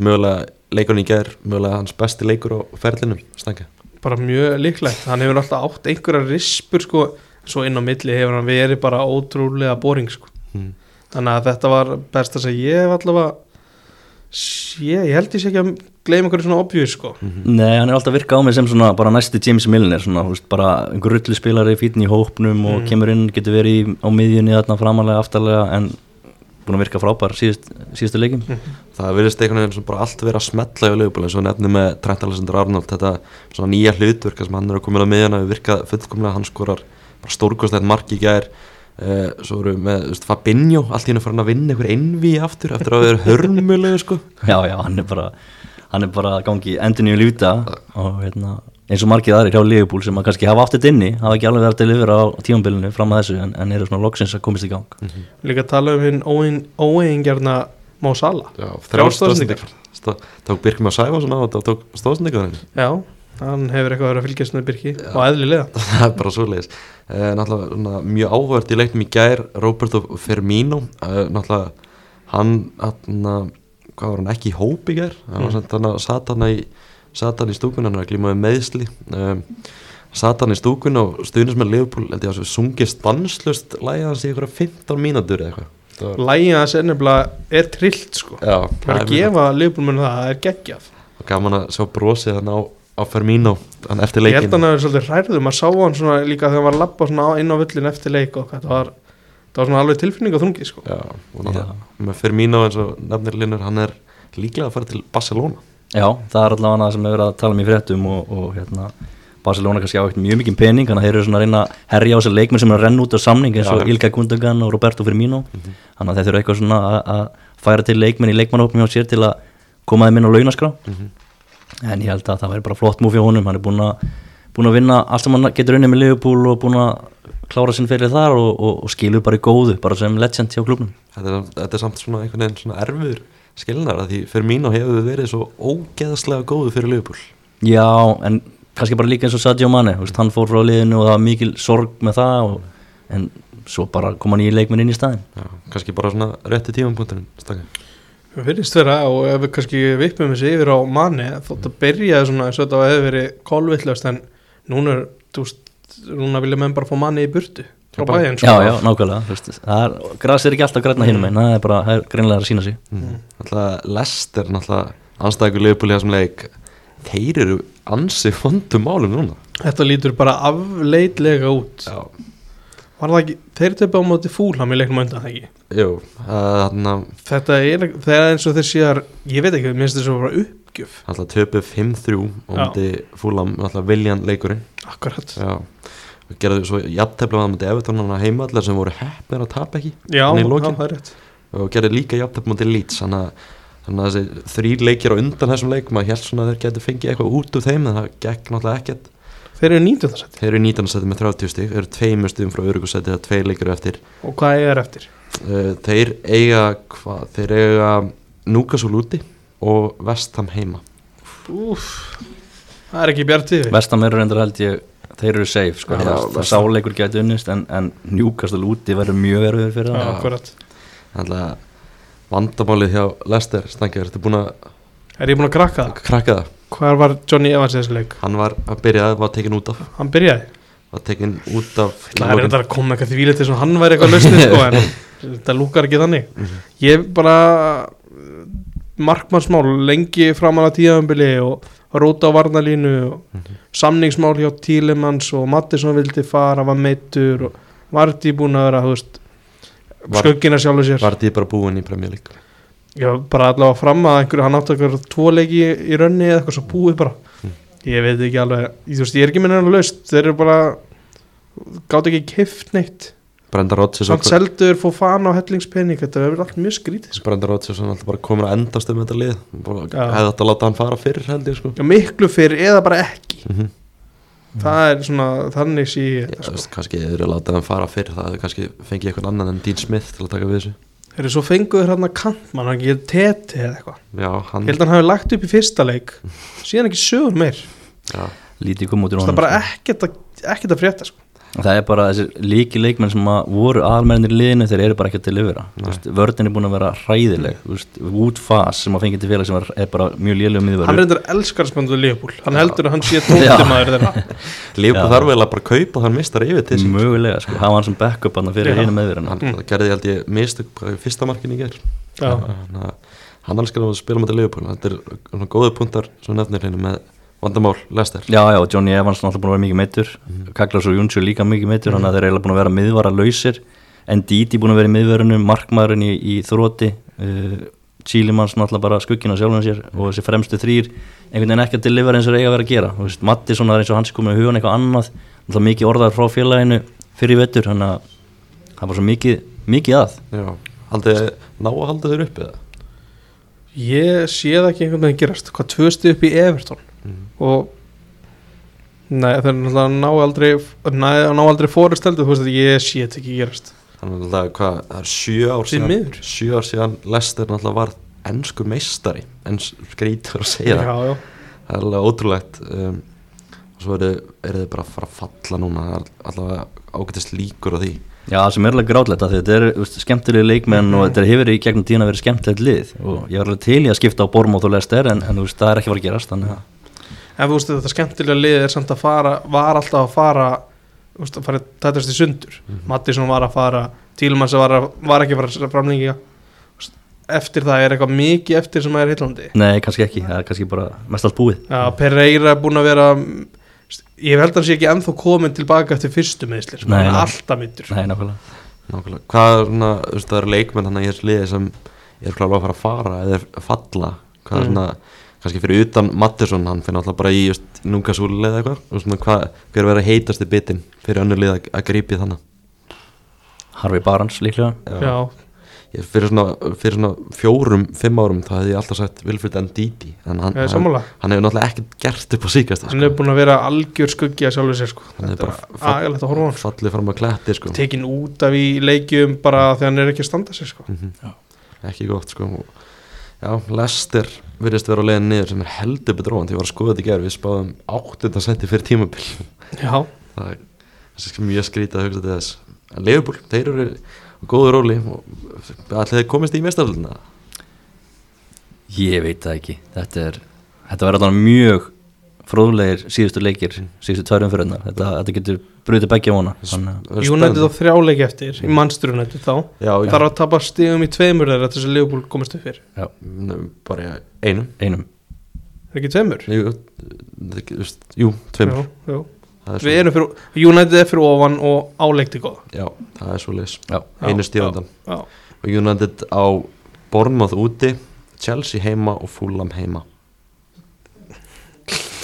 mögulega leikurinn í gær mögulega hans besti leikur á ferlinum stangja bara mjög líklegt, hann hefur alltaf átt einhverja rispur sko, svo inn á milli hefur hann verið bara ótrúlega boring sko. mm. þannig að þetta var best að segja ég hef allavega sé, ég held ég sé ekki að gleyma einhverju svona obvious sko. Nei, hann er alltaf að virka á mig sem svona bara næsti James Milner svona, þú veist, bara einhver rullu spilari fítinn í hópnum og Mm. kemur inn, getur verið í, á miðjunni þarna framalega, aftarlega en búin að virka frábær síðust, síðustu leikim það virðist einhvern veginn sem bara allt verið að smetla í Leopold eins og nefni með Trent Alexander Arnold þetta svona nýja hlutverk sem hann er að koma að miðjana við virkað fullkomlega hann skorar bara stórkostlegt mark í gær. Uh, svo eru með þú veist, Fabinho allt í hennu farin að vinna einhver einví aftur eftir að vera hörmulegu sko. Já, já, hann er bara hann er bara að gangi endin í lífta og hérna, eins og margið aðrir hjá Liverpool sem að kannski hafa átt þetta inni hafa ekki alveg verið að delivera á tímabilinu fram að þessu en, en eru svona loksins að komast í gang. Líka að tala um hinn óeigingjarna Má Sala Já. Stó- tók Birkjum að sæfa svona og tók stóðsendingar já, hann hefur eitthvað verið að fylgjast með Birki og eðlilega. Það er bara svoleiðis. Uh, náttúrulega svona, mjög áhverð í leiknum í gær Roberto Firmino. Uh, náttúrulega hann atna, hvað var hann ekki í hóp í gær? Hann var samt hann að sat hann í sat hann í stúkun, hann er að glíma við meðsli um, sat hann í stúkun og stuðnist með Leopold, held ég að sungið stanslust lægi hans í einhverja 15 mínútur eða eitthvað. Það lægið hans er nefnilega er trillt sko. Já, það er það að er gefa liðbúlmennu það, það er geggjað. Og gaman að sjá brosið hann á, á á Firmino hann eftir ég held leikin að hann hefur svolítið hræður maður sá hann svona líka þegar hann var að lappa svona inn á völlin eftir leik og þetta var, það var svona alveg tilfinning á þungi sko. Já, og náttúrulega með Firmino eins og nefnir Linur hann er líklega að fara til Barcelona Já, það er allavega það sem við verðum að tala um í fréttum og, og hérna Barcelona kannski á ekkert mjög mikið pening þannig að þeir eru svona að reyna að herja á sér leikmenn sem er að renna út á samning eins og. Ilka Gundogan og Roberto Firmino. Þannig að þeir eru eitthvað svona að, færa til leikmenn í leikmannhópni á sér til að koma þeim inn á launaskrá. Mhm. en ég held að það væri bara flott múfi á honum. Hann er búin að, búin að vinna allt sem hann getur unnið með Liverpool og búin að klára sinn fyrir þar og, og, og skilur bara í góðu bara sem legend hjá klubnum þetta er, þetta er samt svona einhvern veginn svona erfur skilnar að því Firmino hefur verið svo ógeðslega góðu fyrir Liverpool. Já, en kannski bara líka eins og Sadio Mane veist, hann fór frá liðinu og það var mikil sorg með það og, en svo bara kom hann í leikminn inn í staðin Já, kannski bara svona rétti tímanpunturinn stakka. við finnst vera og ef við kannski vippum þessi yfir á manni þótt að byrja svona eins og þetta hefur verið kolvillast en núna er þú veist, núna vilja menn bara fá manni í burtu frá bæinn Já, já, nákvæmlega það er, gras er ekki alltaf græna hinum einn það er bara, það er greinlega að sína sig. Mm. Náttúrulega Lester náttúrulega Liverpool í þessum leik. Þeir eru ansi fondum málum núna. Þetta lítur bara afleitlega út. Já, var það ekki, þeir töpu á móti fúlham í leiknum undan það ekki? Jú þannig að þetta er, það er eins og þeir séar ég veit ekki, minnst þess að bara uppgjöf. Náttúrulega töpu 5-3 og múti fúlam náttúrulega viljan leikurinn. Akkurat, Já, og gerðu svo jafntefla að múti Everton hann að heimallar sem voru heppnir að tapa ekki já, Hann í já, það er rétt. Og gerðu líka jafntefla múti Leeds þannig að, að þessi þrýr leikir á undan þessum leik maður held svona að þeir getur fengið eitthvað út úr þeim en það gekk náttúrulega ekkert. Þeir eru nýndu það Þeir eru 19. seti með 30 stík, þeir eru tveimur stíðum frá örugusæti það tvei leikir eftir. Og hvað er eftir? uh, Þeir eiga hvað, þeir eiga Núkasúl úti og Vestham heima. Úf, það er ekki bjart yfir Vestam eru reyndar held ég, þeir eru safe sko, Já, það, sáleikur getur unnist en, en njúkastal úti verður mjög erfiður fyrir það. Akkurat. Þannig að vandamálið hjá Lester Stangar, ertu búin að er ég búin að krakka það? krakka það. Hvað var Johnny Evans í þessu leik? Hann var að byrja, var tekin út af. Hann byrjaði? Var tekin út af það er þetta að koma eitthvað því vilja til að hann væri eitthvað lausnið sko, en þetta lúkar ekki þannig. Mhm. ég bara markmannsmál lengi framan að tíðanbili og róta á varnalínu og Mhm. samningsmál hjá Tílemanns og Mattisson vildi fara, var meittur og Vardí búin að vera skuggina sjálfur sér Var því bara búin í League Já, bara allavega fram að einhverju, hann átti eitthvað tvo leiki í, rönni eða eitthvað svo búið bara Mm. ég veit ekki alveg, ég, veist, ég er ekki minna laust, þeir eru bara gátt ekki kift neitt Brenda Rodgers samt seldur fór fan á hellingspenning þetta hefur allt mjög skrítið sko. Brenda Rodgers er alltaf bara komin að endast um þetta lið Bara- Já. hefði átt að láta hann fara fyrr held ég sko Já, miklu fyrir eða bara ekki mm -hmm. það er svona, þannig sé ég Já, þetta, sko. veist, kannski eða látað hann fara fyrr það hefði kannski fengið eitthvað annan en Dean Smith til að taka við þessu þeir eru svo fenguður hérna kantmann hann ekki teti eða eitthvað Já, hann held að hann hafi lagt upp í fyrsta leik síðan ekki sögur meir já, lítið kom út úr það honum er bara sko. ekkert að, ekkert að frétta sko. Það er bara þessir líki leikmenn sem að voru aðalmennir í liðinu þeir eru bara ekki að delivera Nei. Þú veist, vörðin er búin að vera hræðileg Þú veist, Wood Fass sem að fengi til félag sem er, er bara mjög lélög hann miðvörður reyndar elskar spöndu Leopold hann Já. heldur að hann sé tóttimaður þeirra. Já. þarf vel að bara kaupa þann mistar yfir til sín. Mögulega, sko, hafa hann sem backup hann fyrir hinu meðverðina hann Mm. gerði held ég mistök bara í fyrsta markinu í ger hann elskar að spila með þetta liðbúl þetta er svona góðu punktar vandamál Lester. Já, já, Johnny Evans náttúrulega búin að vera mikið meittur Mhm. Kaklas og Júnsjö líka mikið meittur þannig að þeir eru eiginlega búin að vera miðvara lausir en Didi búin að vera í miðverðunum markmaðurinn í, í þróti uh, Chilimanns náttúrulega bara skuggina sjálfum sér og þessi fremstu þrýr einhvern veginn ekki að delivera eins og eiga að vera að gera. Þú veist, Mattisson er eins og hans komið í hugan eitthvað annað. Náttúrulega mikið orðar frá félaginu fyrir vettur þannig að það var svo mikið, mikið að. Já, haldið ná að halda þeir uppi það ég sé það ekki einhvern veginn gerast. Hvað tvö stið upp í Everton Mhm. og nei þeir náttúrulega ná aldrei ná, ná aldrei fóristeldu þú veist að ég sé þetta ekki gerast Þannig að hvað, það er sjö ár síðan sjö ár síðan Lester náttúrulega var ennskur meistari en skrítur að segja það já, já. það er alveg ótrúlegt um, og svo eru, þið bara að fara að falla núna það er allavega ágætist líkur á því Já, það sem er alveg grátlegt að þetta er veist, skemmtilegi leikmenn og þetta hefur í gegnum tíðan að vera skemmtilegt lið og ég var alveg til í að skipta á Bormóð og Lester en, en þú veist, það er ekki fara að gerast þannig að en þú veist þetta skemmtilega lið er samt að fara var alltaf að fara að fara tættast í sundur. Mhm. Mattisson var að fara Tílmanns var, að, var ekki að fara framlengja. Eftir það er eitthvað mikið eftir sem er heillandi Nei, kannski ekki, það er kannski bara mest allt búið. Já, Pereira er búin að vera ég held að hann sé ekki ennþá komin tilbaka eftir fyrstu meðslir, Nei, hann er nei. alltaf myndur Nei, nákvæmlega. Nákvæmlega. Hvað er svona, þú veist, það eru leikmenn þannig í þessu liði sem er klálega að fara að fara eða er falla, hvað er Mm. svona kannski fyrir utan Mattisson, hann finnir alltaf bara í just, núkasúli eða eitthvað og svona, hvað, hver verður heitasti bitin fyrir önnur lið að, að grípi þannig Harfi Barans líklega Já, Ég, fyrir, svona, fyrir svona fjórum, fimm árum þá hefði ég alltaf sagt Vilfrid Ndidi en hann, hann, hann hefur náttúrulega ekkert gert upp á síkast Hann er búin að vera algjör skuggi að sjálfur sér sko. Hann er Þetta bara fall- agalegt að horfa á hann sko. fallið fram að kletti sko. Tekin út af í leikjum bara þegar hann er ekki að standa sér sko. Mhm. ekki gott sko og, já, Lester virðist vera á leiðin niður sem er heldur betróðan því ég var að skoða þetta í gerð við spáðum 8. senti fyrir tímabil. Já, það er er mjög skrítið að hugsa til þess. En Leifbúl, þeir eru á góðu róli og allir þeir komist í mestaröldina Ég veit það ekki. Þetta er, þetta verður alveg mjög fróðlegir síðustu leikir síðustu tværum fyrir hennar þetta, þetta getur brutið begja vona. United á þrjá leiki eftir í Manchester United þá. Já, já, þarf að tapa stigum í tveimur þeirra til þess að Liverpool komast upp fyrir. Já, Nú, bara einum. Einum. Er ekki tveimur? jú, það- jú tveimur. Já, já. Það Við erum fyrir, United er fyrir ofan og áleikti góð já, það er svo leis Já, einu stíðandan Já, og United á Bournemouth úti Chelsea heima og Fulham heima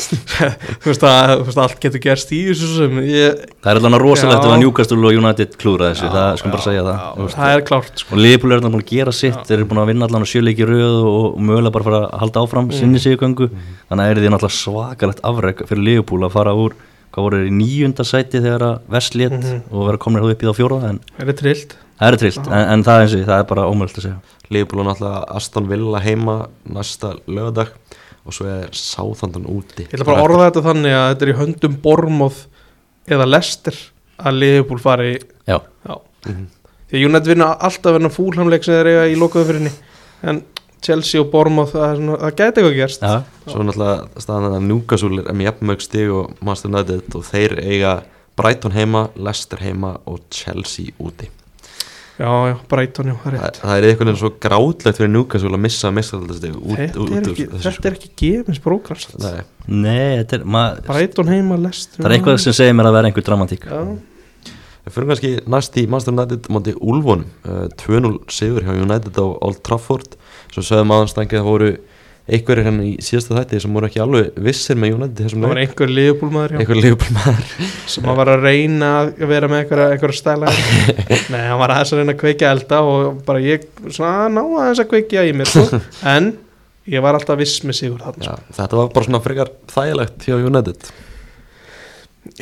þú veist að þú veist, allt getur gerst í þessu sem ég, það er alveg rosalegt Já. að Newcastle og United klúra þessu, það skum bara segja það já, þú veist. það er klárt sko. og Liverpool er alveg búin að gera sitt þeir eru búin að vinna allan á sjöleiki röð og, mögulega bara fara að halda áfram Mm. sinni sigugöngu þannig að er því náttúrulega svakalegt afreg fyrir Liverpool að fara úr hvað voru þeir í níunda sæti þegar að Vestlétt Mhm. og vera komin upp í þá fjóraða en Það er trillt það er trillt, en, en það eins og það er bara ómöld að segja Liverpool er náttúrulega Aston Villa heima næsta lögadag og svo er Southampton úti. Ég ætla bara að orða þetta þannig að þetta er í höndum Bormoth eða Leicester að Liverpool fari já, já. Mhm. Því að United vinna alltaf verna fúlhamleik sem þeir eiga í lokaðu fyrirni en Chelsea og Bormoth það, það gæti eitthvað gerst. Já, Svo náttúrulega staðan að Newcastle er með jafnmög stig og Master United og þeir eiga Brighton heima, Leicester heima og Chelsea úti Já, já, Brighton, já, það er Þa, rétt. Það er einhvern veginn svo grátlegt fyrir Newcastle að missa mistaldastig út, Þetta er út ekki, er gefins sko. Nei, nei, þetta er maður, Brighton heima, Leicester það er eitthvað sem segir mér að vera einhver dramatík. Við fyrir kannski næst í Master United móti Úlfónum, uh, 2-0 sigur hjá United á Old Trafford. Svo sögum aðanstængið það voru einhverjir hérna í síðasta þætti sem voru ekki alveg vissir með United það var einhver Liverpool maður já, einhver Liverpool maður sem var að reyna að vera með einhverja, einhverja stæla. Nei, hann var aðeins að reyna að kveikja elda og bara ég svona ná aðeins að kveikja í mér. Sko. en ég var alltaf viss með sigur þarna Já, þetta var bara svona frekar þægilegt hjá United.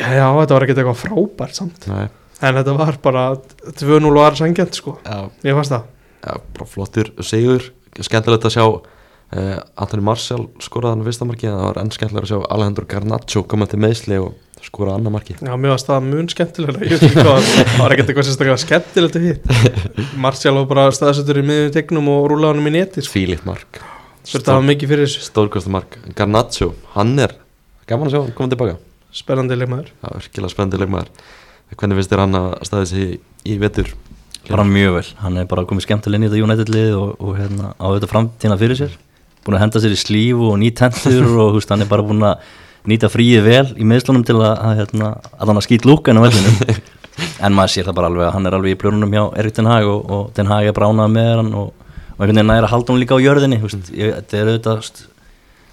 Já, já, þetta var ekkert eitthvað frábært samt. Nei, En þetta var bara 2-0 var sangjant sko. Já, Ég fannst það. Já, bara flottur sigur. Skemmtilegt að sjá uh, Anthony Martial skoraði hann fyrsta marki en það var enn skemmtilega að sjá Alejandro Garnacho koma til meðsli og skora annar marki Já, mér fannst það mun skemmtilega Ég veit ekki hvað, það var ekkert eitthvað sérstaklega skemmtilegt við Martial var bara staðsettur í miðjum tegnum og rúlaði honum í neti sko. Fílitt mark. Þetta var mikið fyrir þessu. Stórkostu mark. Garnacho, hann er gaman að sjá hann koma tilbaka. Spennandi leikmaður. Það er virkilega spennandi leikmaður. Hvernig finnst þér hann að staði sig í, í vetur? Bara mjög vel, hann er bara komið skemmtilega inn í þetta United lið og, og hérna, á þetta framtíðina fyrir sér búin að henda sér í slíf og nýt hendur og húst, hann er bara búin að nýta fríið vel í meðslunum til að, að, hérna, að hann að skýt lúkan á vellinum. En maður sér það bara alveg að hann er alveg í blörunum hjá Erik Ten Hag og, og Ten Hag er bránað með hann og, og einhvern veginn næra að halda hann líka á jörðinni þetta er auðvitað húst,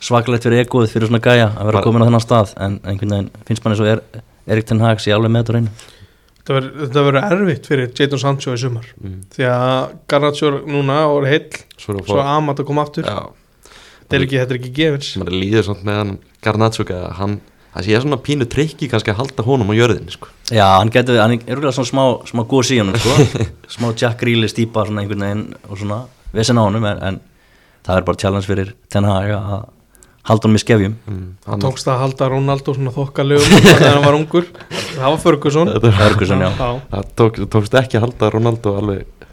svakalegt fyrir egoið fyrir svona gæja að vera komin á þennan stað. En einhvern veginn finnst mann eins og er, Erik Ten Hag sé alveg með þetta reynu Þetta verður- erfitt fyrir Jadon Sancho í sumar. Mm. Því að Garnaccio núna og heill svo er Svo Amat að koma aftur. Já, er ekki, þetta er ekki gefins er líður svona með hann Garnacho að hann það sé svona pínu trikki kannski að halda honum á jörðin sko. Já, hann getur, hann er örgulega svona smá, smá góð síðan, sko, smá Jack Grealish típa svona einhvern veginn og svona vesen á honum, en, en það er bara challenge fyrir Ten Hag að halda honum í skefjum. mm, hann tókst að halda Ronaldo svona þokkalegum þegar hann var ungur Það var Ferguson Ferguson, já. það tók, tókst ekki að halda Ronaldo alveg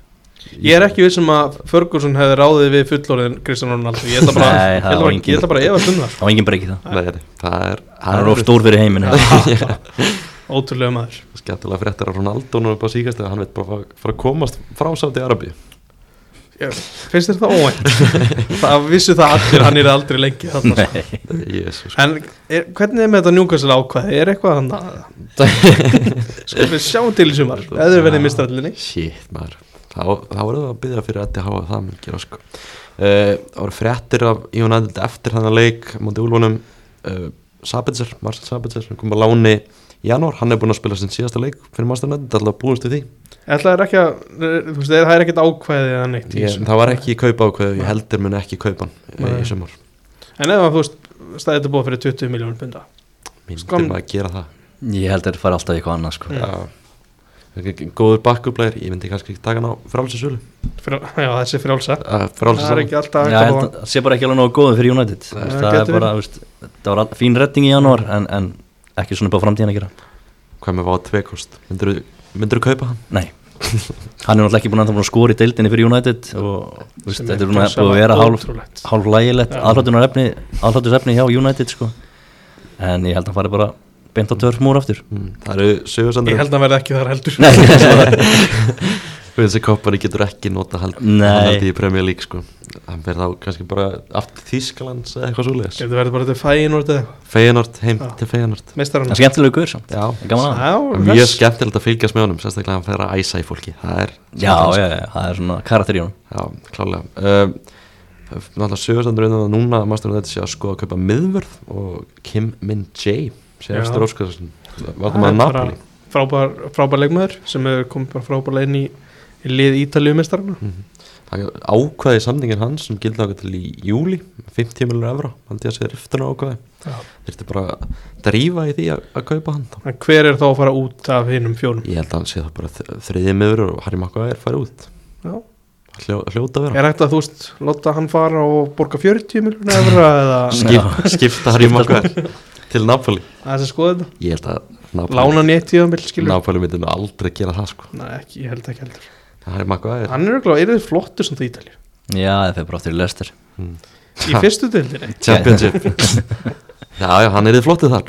Ég er ekki vissum að Ferguson hefði ráðið við fullorðin Cristiano Ronaldo. Ég ætla bara, að efast um það. Það var engin breyki það. Nei, nei, það er Hann er of stór fyrir heiminn. Ótrúlega maður. Skemmtilega fréttir að Ronaldo nú upp á síkast hann veit bara fara- fara að komast frá Sáti Arabi Já, finnst þér það óvænt? Það vissu það allir, hann er aldrei lengi þarna, sko. En er, hvernig er með þetta njúkastil ákvæði? Er eitthvað hann sko við sjáum til í sumar. Eða verðið mistrallinni Shit maður Þá, þá voru það að byggja fyrir að hafa það mikið sko. uh, Það voru fréttir af United eftir þannig leik mútið úlfunum uh, Sabitzer, Marcel Sabitzer sem kom að láni í janúar, hann er búinn að spila sin síðasta leik fyrir Master United, alltaf búist við því ætla er ekki að þú veist, það er ekkert ákvæði eða neitt ég. Það var ekki í kaupa ákveðu, ég heldur mun ekki kaupa hann uh, Nei. í sumar en ef að þú veist, stæðið þetta búið fyrir 20 miljónum punda Myndir Skam- maður að gera það ég held að það fara alltaf í eitthvað annað sko. Góður bakkuplæðir, ég myndi kannski ekki taka hann á frálsinsölu Frjál, já, þessi frjálsa. Uh, það er ekki alltaf Já, að að það sé bara ekki alveg nógu góð fyrir United. Veist, það það er bara, veist, það var fín retting í janúar en, en ekki svona upp á framtíðan að gera. Hvað með vá tveikost, myndir þú kaupa hann? Nei, hann er náttúrulega ekki búin að, búin að skora í deildinni fyrir United og veist, þetta er gjörsamlega búið að vera hálf, hálf lægilegt Já. aðhaldunarefni aðhaldunarefni hjá United sko. en ég held að hann fari bara beint á törf múr aftur. Mm, það eru sögursandur ég held að verði ekki þar heldur. Nei, Þessi koppari getur ekki nota held í Premier League sko. Hann fer þá kannski bara aftur Þískalands eða eitthvað svoleiðis. Getur verið bara til þetta Feyenoord, heim Já. til Feyenoord. Meistarinn það er skemmtilegu guður samt. Já, gaman að Já, Það mjög skemmtilegt að fylgjast með honum sérstaklega að hann fer að æsa í fólki. Það er Já, já, já, það er svona karakter í honum. Já klálega. Um, Náttúrulega sögursandur það núna að Master United sé að skoða að kaupa miðvörð og Kim Min Jae eftir óskarsson. Er bara Napoli frábær, frábær leikmaður sem hefur komið bara frábærlega inn í, í lið Ítalíu meistarana. Það er ákvæði samningin hans sem gildi ákvæði í júli 50 miljonar evra, held ég að segja riftuna ákvæði. Já. Þurfti bara að drífa í því að, að kaupa hann en hver er þá að fara út af hinnum fjónum Ég held að hann sé það bara þ- þriðji miður og Harry Maguire fari út. Já. Hljó, Hljóta að vera. Er hægt að þú veist, láta hann fara og borga 40 miljónu efra eða Skip, Skipta Harry Maguire til Napoli. Að þessi skoða þetta. Ég held að Napoli, lána tíðanbill skilur Napoli myndi nú aldrei gera það sko. Nei, ekki, ég held ekki heldur. Harry Maguire hann er auðvitað, er þið flottur sem það Ítalíu? Já, það fyrir bara aftur í Leicester. Í fyrstu dildinni Championship. Já, já, hann er þið flottið þar.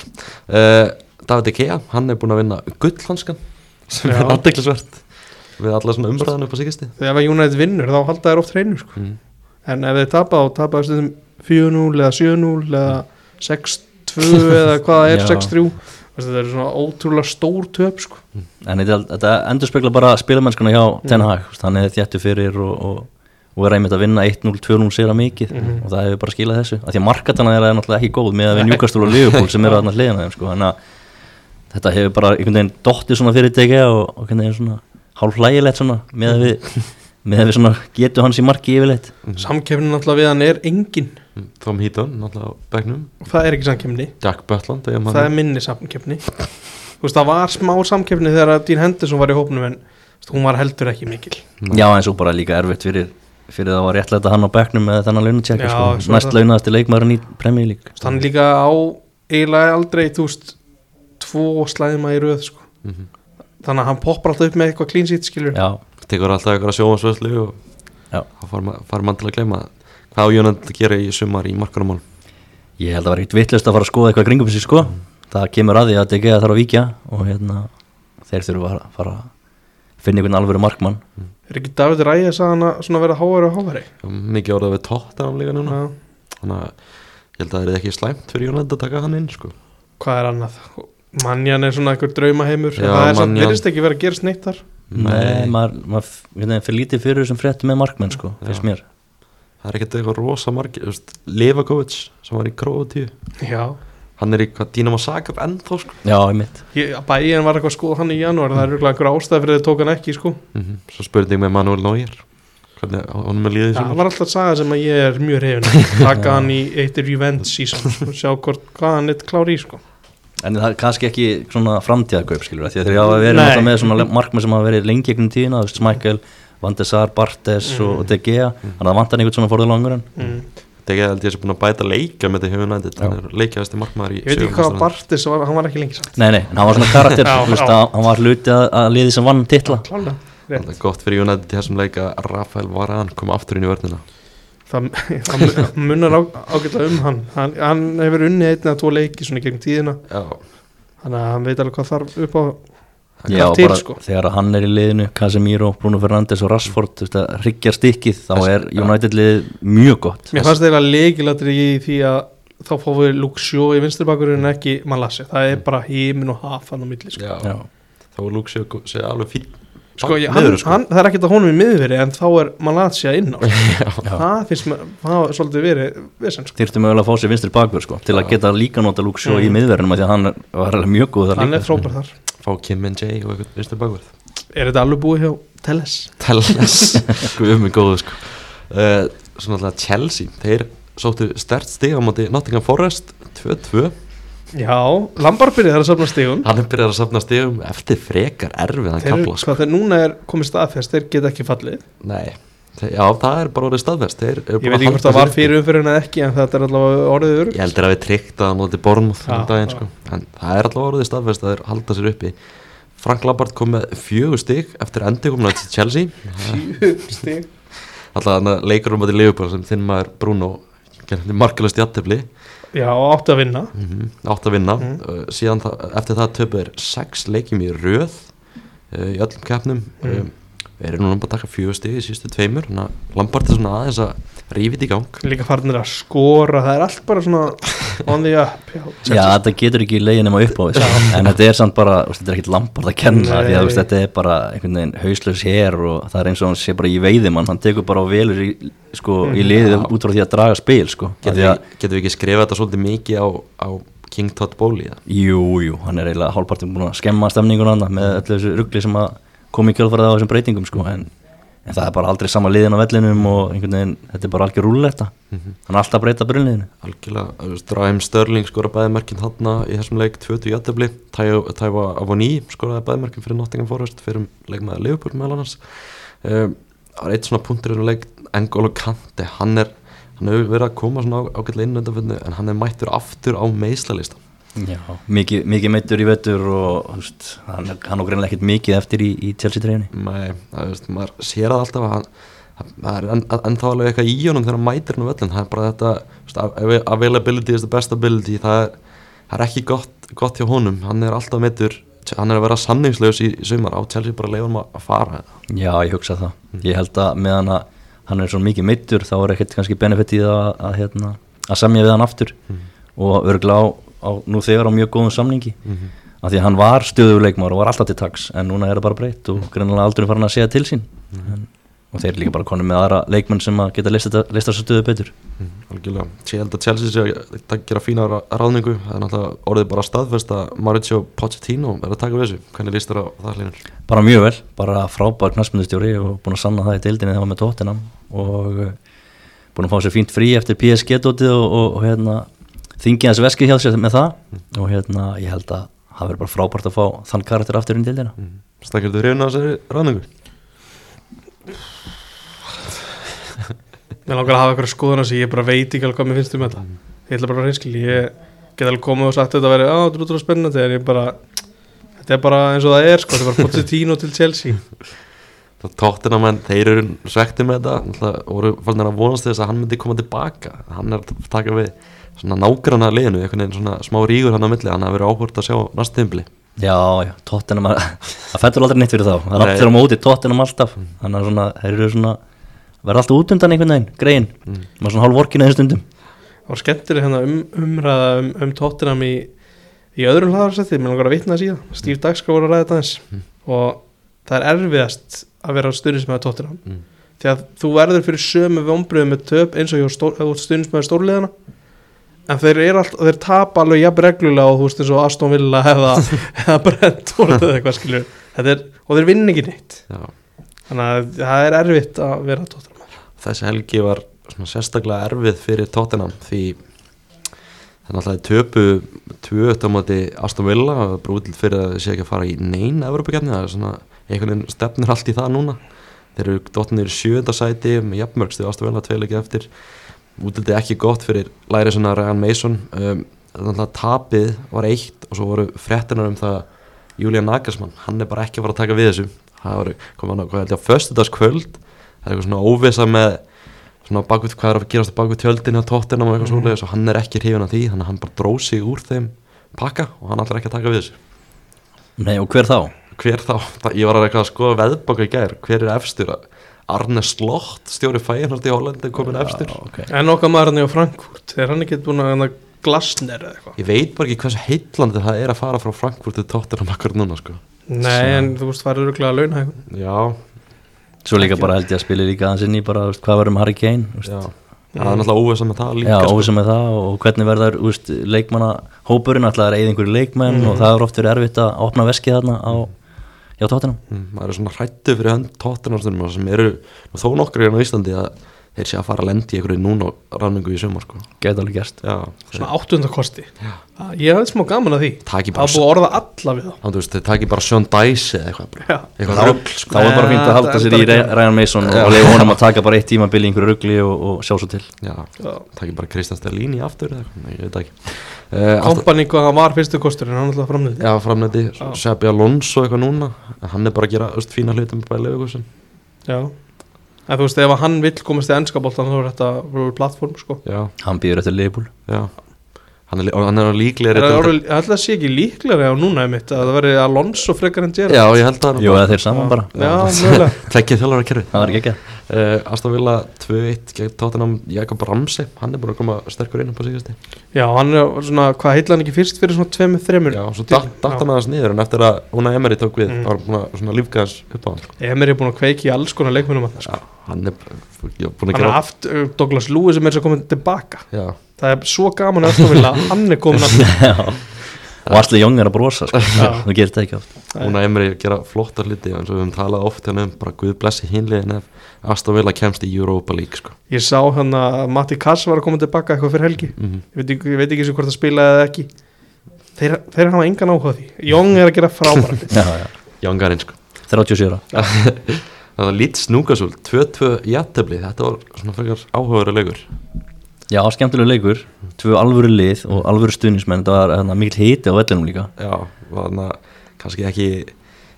Uh, David Ikea, hann er búinn að vinna gullhanskan sem Já. er aðdeklisvert við alla svona umstæðan upp á síkisti þegar United vinnur þá halda þær oft hreinu sko. mm. en ef þeir tapa þá tapa þessum 4-0 eða 7-0 eða 6-2 eða hvað það er Já. 6-3 Þessi, það eru svona ótrúlega stór töp sko. En þetta, þetta endur spekla bara spilamennskuna hjá Ten Hag. Veist, Hann er þjættu fyrir og, og, og er einmitt að vinna 1-0, 2-0 sér að mikið. Mhm. og það hefur bara skilað þessu. Af Því að markatana er náttúrulega ekki góð með að við Newcastle og Liverpool sem eru að hliðina þeim sko. Að þetta hefur bara einhvern veginn dottið svona fyrir DG og, og einhvern veginn svona hálf hlægilegt svona með að við, við svona getu hans í marki yfirleitt. Samkefnin alltaf við hann er engin Tom Heaton, náttúrulega á begnum og það er ekki samkefni Jack Butland eigum það er minni veist það var smá samkefni þegar að Dean Henderson var í hópnum en veist, hún var heldur ekki mikil Já en svo bara líka erfitt fyrir, fyrir það var réttlega hann á bekknum með þennan launatjekka sko. næst það. launaðasti leikmaðurinn í Premier League Þú veist, hann líka á eiginlega aldrei þú veist tvo slæðima í röð sko. Mhm. þannig að hann poppar alltaf upp með eitthvað clean sheet skilur Já, Tekur alltaf eitthvað sjóansvöðslu og Já. þá far, far mann til að gleyma hvað á United að gera í sumar í markunumál Ég held að það var ekkert vittlust að fara að skoða eitthvað kringum þessi sko. Það kemur að því að DG þarf að víkja og hérna þeir þurfa að fara að finna einhvern alvöru markmann. Er ekki David Ræðis að hann vera háværi og háværi? Mikið orðað við tóttanam líka núna. Já. þannig að ég held að það er ekki slæmt fyrir United að taka hann inn sko. hvað er annað? Mannjan er svona einhver draumaheimur. Já, það er samt Mannian. verðist ekki vera að gera sneitt þar. Nei, maður, maður hérna, fyrir lítið fyrir þessum fréttum með markmenn sko, finnst Já. mér það er ekkert eitthvað rosa margir þú veist, Levakovic sem var í Króatíu já hann er í hvað Dínamo Zagreb ennþá sko. Já, einmitt Ég- bæinn var eitthvað að skoða hann í janúar það er örugglega einhver ástæð fyrir þau tók hann ekki sko. mm svo spurning með Manuel Neuer hvernig honum er líðið það var alltaf að saga sem að ég er mjög reyfin taka hann í eitt revenge season og sjá hvort, hvað hann er klár í sko. En það er kannski ekki svona framtíðarkaup skilur að þeir hafa verið Nei. náttúrulega með svona markmenn sem hafa verið lengi gegnum tíðina, þú veist, Michael, Van de Sar, Bartes Mm. og De Gea. Þannig að það vantar einhvern svona forðið langur en mm. ekki held ég sem búin að bæta leika með þetta hjá United. Hann er markmaður í ég veit ekki hvað Bartis var, hann var ekki lengi samt. Nei, nei, en hann var svona karakter, að hann var hluti að, að liði sem vann titla. Klálega. Það er gott fyrir United í þessum leika. Að Rafael Varane kom aftur inn í vörnina. Það, það munnar á, ágætlega um hann. hann hann hefur unnið einn eða tvo leiki svona í gegnum tíðina. Já, þannig að hann veit alveg hvað þarf upp á Já, til bara sko. þegar hann er í liðinu Casemiro, Bruno Fernandes og Rashford þú veist að hryggja stikkið, þá er United liðið mjög gott. Mér fannst þeirra leikilatri í því að þá fáum við Luxjó í vinstri bakurinn en ekki Malassi, það er bara hímin og hafan á milli sko. Já, Já, þá er sér alveg fín Sko, ég, Miður, hann, hann, það er ekkert að honum í miðveri en þá er Malassi inn á já. það finnst mér, það hafa svolítið verið vesen sko. Þyrftum mögulega að fá sér vinstri bakverð sko, til að geta líka nota Luke Shaw í Mm. miðverðinum því að hann er- var alveg mjög góð þar hann líka. er frábær þar Fá Kim and Jay og eitthvað vinstur bakverð Er þetta alveg búið hjá Telles? Telles. Guð mig góðu sko. Uh, Svona alltaf Chelsea Þeir sóttu stert stig á móti Nottingham Forest 2-2 Já, Lampard byrjaði að safna stigum. Hann er byrjað að safna stigum eftir frekar erfiðan Þeir, kapla sko. núna er komið staðfest, þeir geta ekki fallið. Nei Já, það er bara orðið eru Ég veit ekki hvort það var fyrir umfyririnn eða ekki en þetta er allavega orðið Ég öruggt heldur að við tryggt að móti Já, um sko. En það er allavega orðið staðfest að þeir halda sér uppi. Frank Lampard kom með fjögur stig eftir endikomna til Chelsea. Fjögur stig. Alltaf leikur um að til Liverpool sem þinn maður Bruno markalust jættefli Já, áttu að vinna. Mm átt að vinna. Mhm. uh, síðan það, eftir það töpu er sex leikjum í röð uh, í öllum keppnum. Mhm. Um, við erum núna bara að taka fjögur stig í sístu tveimur þannig að Lampard er svona aðeins að rífið í gang Líka farnir að skora, það er allt bara svona on the up Já, Já, þetta getur ekki leiðin nema upp á við en þetta er samt bara, þetta er ekkit lampart að kenna Nei. því að þetta er bara einhvern veginn hauslaus hér og það er eins og hann sé bara í veiðimann hann tekur bara og velur í, sko, í liðið Já. út frá því að draga spil sko. Að, við, getum við ekki skrifað þetta svolítið mikið á, á King Todd Bowley það? jú, jú, hann er eiginlega hálfpartin búin að skemma stemningun hann með öllu þessu ruggli sem að kom í kjölfarið á þessum breytingum sko, en, en það er bara aldrei sama liðin á vellinum og einhvern veginn, þetta er bara algjör rúlletta. Hann er alltaf að breyta brunliðinu. Algjörlega, Raheem Störling skoraði bæðimerkin þarna í þessum leik 20 jættefli, Tæfa Avoní skoraði bæðimerkin fyrir Nottingham Forest fyrir leikmaður Liverpool meðal annars. Um, eitt svona punktur í þessum leik N'Golo Kante, hann er hann hefur verið að koma svona ágætlega inn en hann er mættur aftur á meðslalista Já, mikið, mikið meittur í vettur og veist, hann, hann og greinlega ekkert mikið eftir í, í Chelsea treyjunni. Nei, það, veist, maður sér það alltaf að hann það er en, ennþá alveg eitthvað í honum þegar hann mætir hann á völlin, það er bara þetta veist, av- availability is the best ability. Það er, það er ekki gott, gott hjá honum. Hann er alltaf meittur hann er að vera sanningslaus í, í sumar. Á Chelsea bara leiður hann að fara. Já, ég hugsa það. Ég held að meðan að hann er svo mikið meittur þá er ekkert kannski benefit í það að, að, hérna, að semja við hann aftur. Og örgla á, nú þegar á mjög góðum samningi. Mm -hmm. af því að hann var stöðuleikmár og var alltaf til taks en núna er það bara breytt og greinilega aldrei farin að segja til sín. En, og þeir líka bara konum með aðra leikmenn sem að geta lista þessu stöðu betur. Algjörlega, ég held að Chelsea sé að að gera fína ráðningu. Það er náttúrulega orðið bara staðfest að Mauricio Pochettino er að taka við þessu. Hvernig líst þér á það hlýnur? bara mjög vel, bara frábær knastmyndustjóri og búin að sanna það í deildinni þegar hann var með tóttinam og uh, búin að fá sér fínt frí eftir PSG-dótið og, og, og hérna, þingið hans veskið hjá sér með það. Og hérna, ég held að það verður bara frábært að fá þann karakter aftur inn í deildina. Stakir þú hrifin á þessari ráðningu? Mér langar að hafa eitthvað skoðun á sig, ég bara veit ekki alveg hvað mér finnst um þetta. Ég ætla bara að reynskili, ég get alveg komið og sagt þetta að vera, á, þetta er útrúlega spennandi þegar ég bara, þetta er bara eins og það er, sko, þetta er bara Pochettino til Chelsea. Það tóttina menn, þeir eru svekti með þetta. Náttúrulega voru fannir að vonast til þess að hann myndi koma tilbaka. Hann er að taka við svona nágranna liðinu, einhvern veginn svona smá rígur hann á milli, hann hafi verið áhvert að sjá næst tímbli Já, já, tóttinam það fættur aldrei neitt fyrir þá, það er á móti tóttinam alltaf, þannig að svona, þeir eru svona verða alltaf út undan einhvern veginn, greiðin Mm. maður svona hálf vorkina þeim stundum. Það var skemmtileg hérna um, umræða um, um Tottenham í, í öðrum hlaðarsætti, mér langar að vitna það Steve Dagskrá voru að ræða þetta eins og það er erfiðast að vera stundismæður Tottenham. Mm. því að þú verður fyrir sömu vombriðum með töp eins og stórliðana en þeir alltaf, þeir tapa alveg jafn reglulega og þú veist eins og Aston Villa eða, eða Brentford eða eitthvað Þetta er, og þeir vinn ekki neitt. Já. þannig að það er erfitt að vera Tottenham. Þessi helgi var svona sérstaklega erfið fyrir Tottenham því það er náttúrulega töpu tvö á móti Aston Villa og brútild fyrir að það sé ekki að fara í neina Evropakefni, það er svona einhvern veginn stefnir allt í það núna. Þeir eru dotnir í sjönda sæti með jafnmörgstu Aston Villa tveilegi eftir útildi ekki gott fyrir læri svona Ryan Mason. Um, það er náttúrulega tapið var eitt og svo voru fréttinar um það að Julian Nagelsmann, hann er bara ekki að fara að taka við þessu. Það voru, kom hann á, hvað held ég á föstudagskvöld. Það er eitthvað svona óvisa með svona bakvið hvað er að gerast bakvið tjöldin á tóttinam og eitthvað Mhm. svoleiðis og hann er ekki hrifin af því þannig að hann bara dróð sig úr þeim pakka og hann ætlar ekki að taka við þessu. Nei, og hver þá? hver þá, það, ég var að er Arne Slott, stjóri fæinhald í Hollandi komin efstur, okay. En okkar maður hann er á Frankfurt. Þegar hann ekki búin að glasner eða eitthvað? Ég veit bara ekki hversu heitlandi það er að fara frá Frankfurt til Tottenham akkur núna sko, Nei, en þú veist, það er launa eitthvað já, Svo líka bara held ég að spila líka aðeins inn í bara, veist, hvað verður um Harry Kane já. Það er náttúrulega óvisa með það líka Já, sko. óvissum með það og hvernig verður leikmanna hópurinn, alltaf er eða einhverju leikmenn og það er oft verið erfitt að opna veskið þarna á, já, tóttinum Mm, maður er svona hrættu fyrir hönd Tottenham sem eru þó nokkur hérna á Íslandi að þeir sé að fara að lendi í einhverju núna ráningu í sumar sko. Gæti alveg gerst. Já, Svona áttundakosti Ég hafði smá gaman að því. Taki Það búið að orða alla við þá. Þannig að þeir taki bara Sean Dice eða eitthvað eitthvað Þá, rugl sko. þá er bara fínt að halda það sér í. Ryan Mason og, og leiða honum að taka bara eitt tímabil í einhverju rugli og, og sjá svo til. Já, taki bara Kristján Sterlini aftur eða eitthvað, Nei, ég veit það ekki. Uh, Kompani hvað hann var fyrstu kosturinn Hann alltaf framnildi Já, framnætti, Sebi Alonso eitthvað núna. Hann er bara að gera öst, fína hlutum bara í Leifugusson Já En þú veist, ef að hann vill komast í ennska boltan þá er þetta plattform sko. Já, Hann býður eftir Liverpool. Já. Hann er, hann er Er líklegri það ég held að það sé ekki líklega á núna einmitt að það verði Alonso frekar en Gerrard. Já, ég held að Jú, eða þeir saman bara. Já, mögulega. Tvekkið þjálfara kerfi Það var ekki ekki uh, Aston Villa 2-1 gegn Tottenham Jakob Ramsey, hann er búin að koma sterkur inn upp á síðasti. Já, hann er svona, hvað heitla hann ekki fyrst fyrir svona tveimur, þreimur Já, svo datt datt hann aðeins niður en eftir að Una Emery tók við Mm. var hann búin að svona lífga hans upp á hann sko. Emir er búin að kveiki í alls konar leikmennum að Já, hann er já, búin að Hann er gera haft uh, Douglas Lewis sem er svo komin tilbaka. Já, Það er svo gaman að Aston Villa Hann er komin að Og Asli Young er að brosa sko. Það gerir þetta ekki oft. Una Emery gera flottar hluti eins og við höfum talað oft hérna um bara guð blessi hinliðin ef Aston Villa kemst í Europa League sko. Ég sá hann að Matti Kass var að koma tilbaka eitthvað fyrir helgi. Mm Ég veit ekki, ég veit ekki sem hvort það spilaði eða ekki. Þeir, þeir hafa engan áhuga á því. Jóng er að gera frábæra Jangarinn sko. 37 ára. Það var lít snúkasúl, 2-2 jættefli Þetta var svona frekar áhugaður leikur Já, skemmtilega leikur Tvö alvöru lið og alvöru stuðnismenn Þetta var hérna, mikil hiti á vellinum líka Já, kannski ekki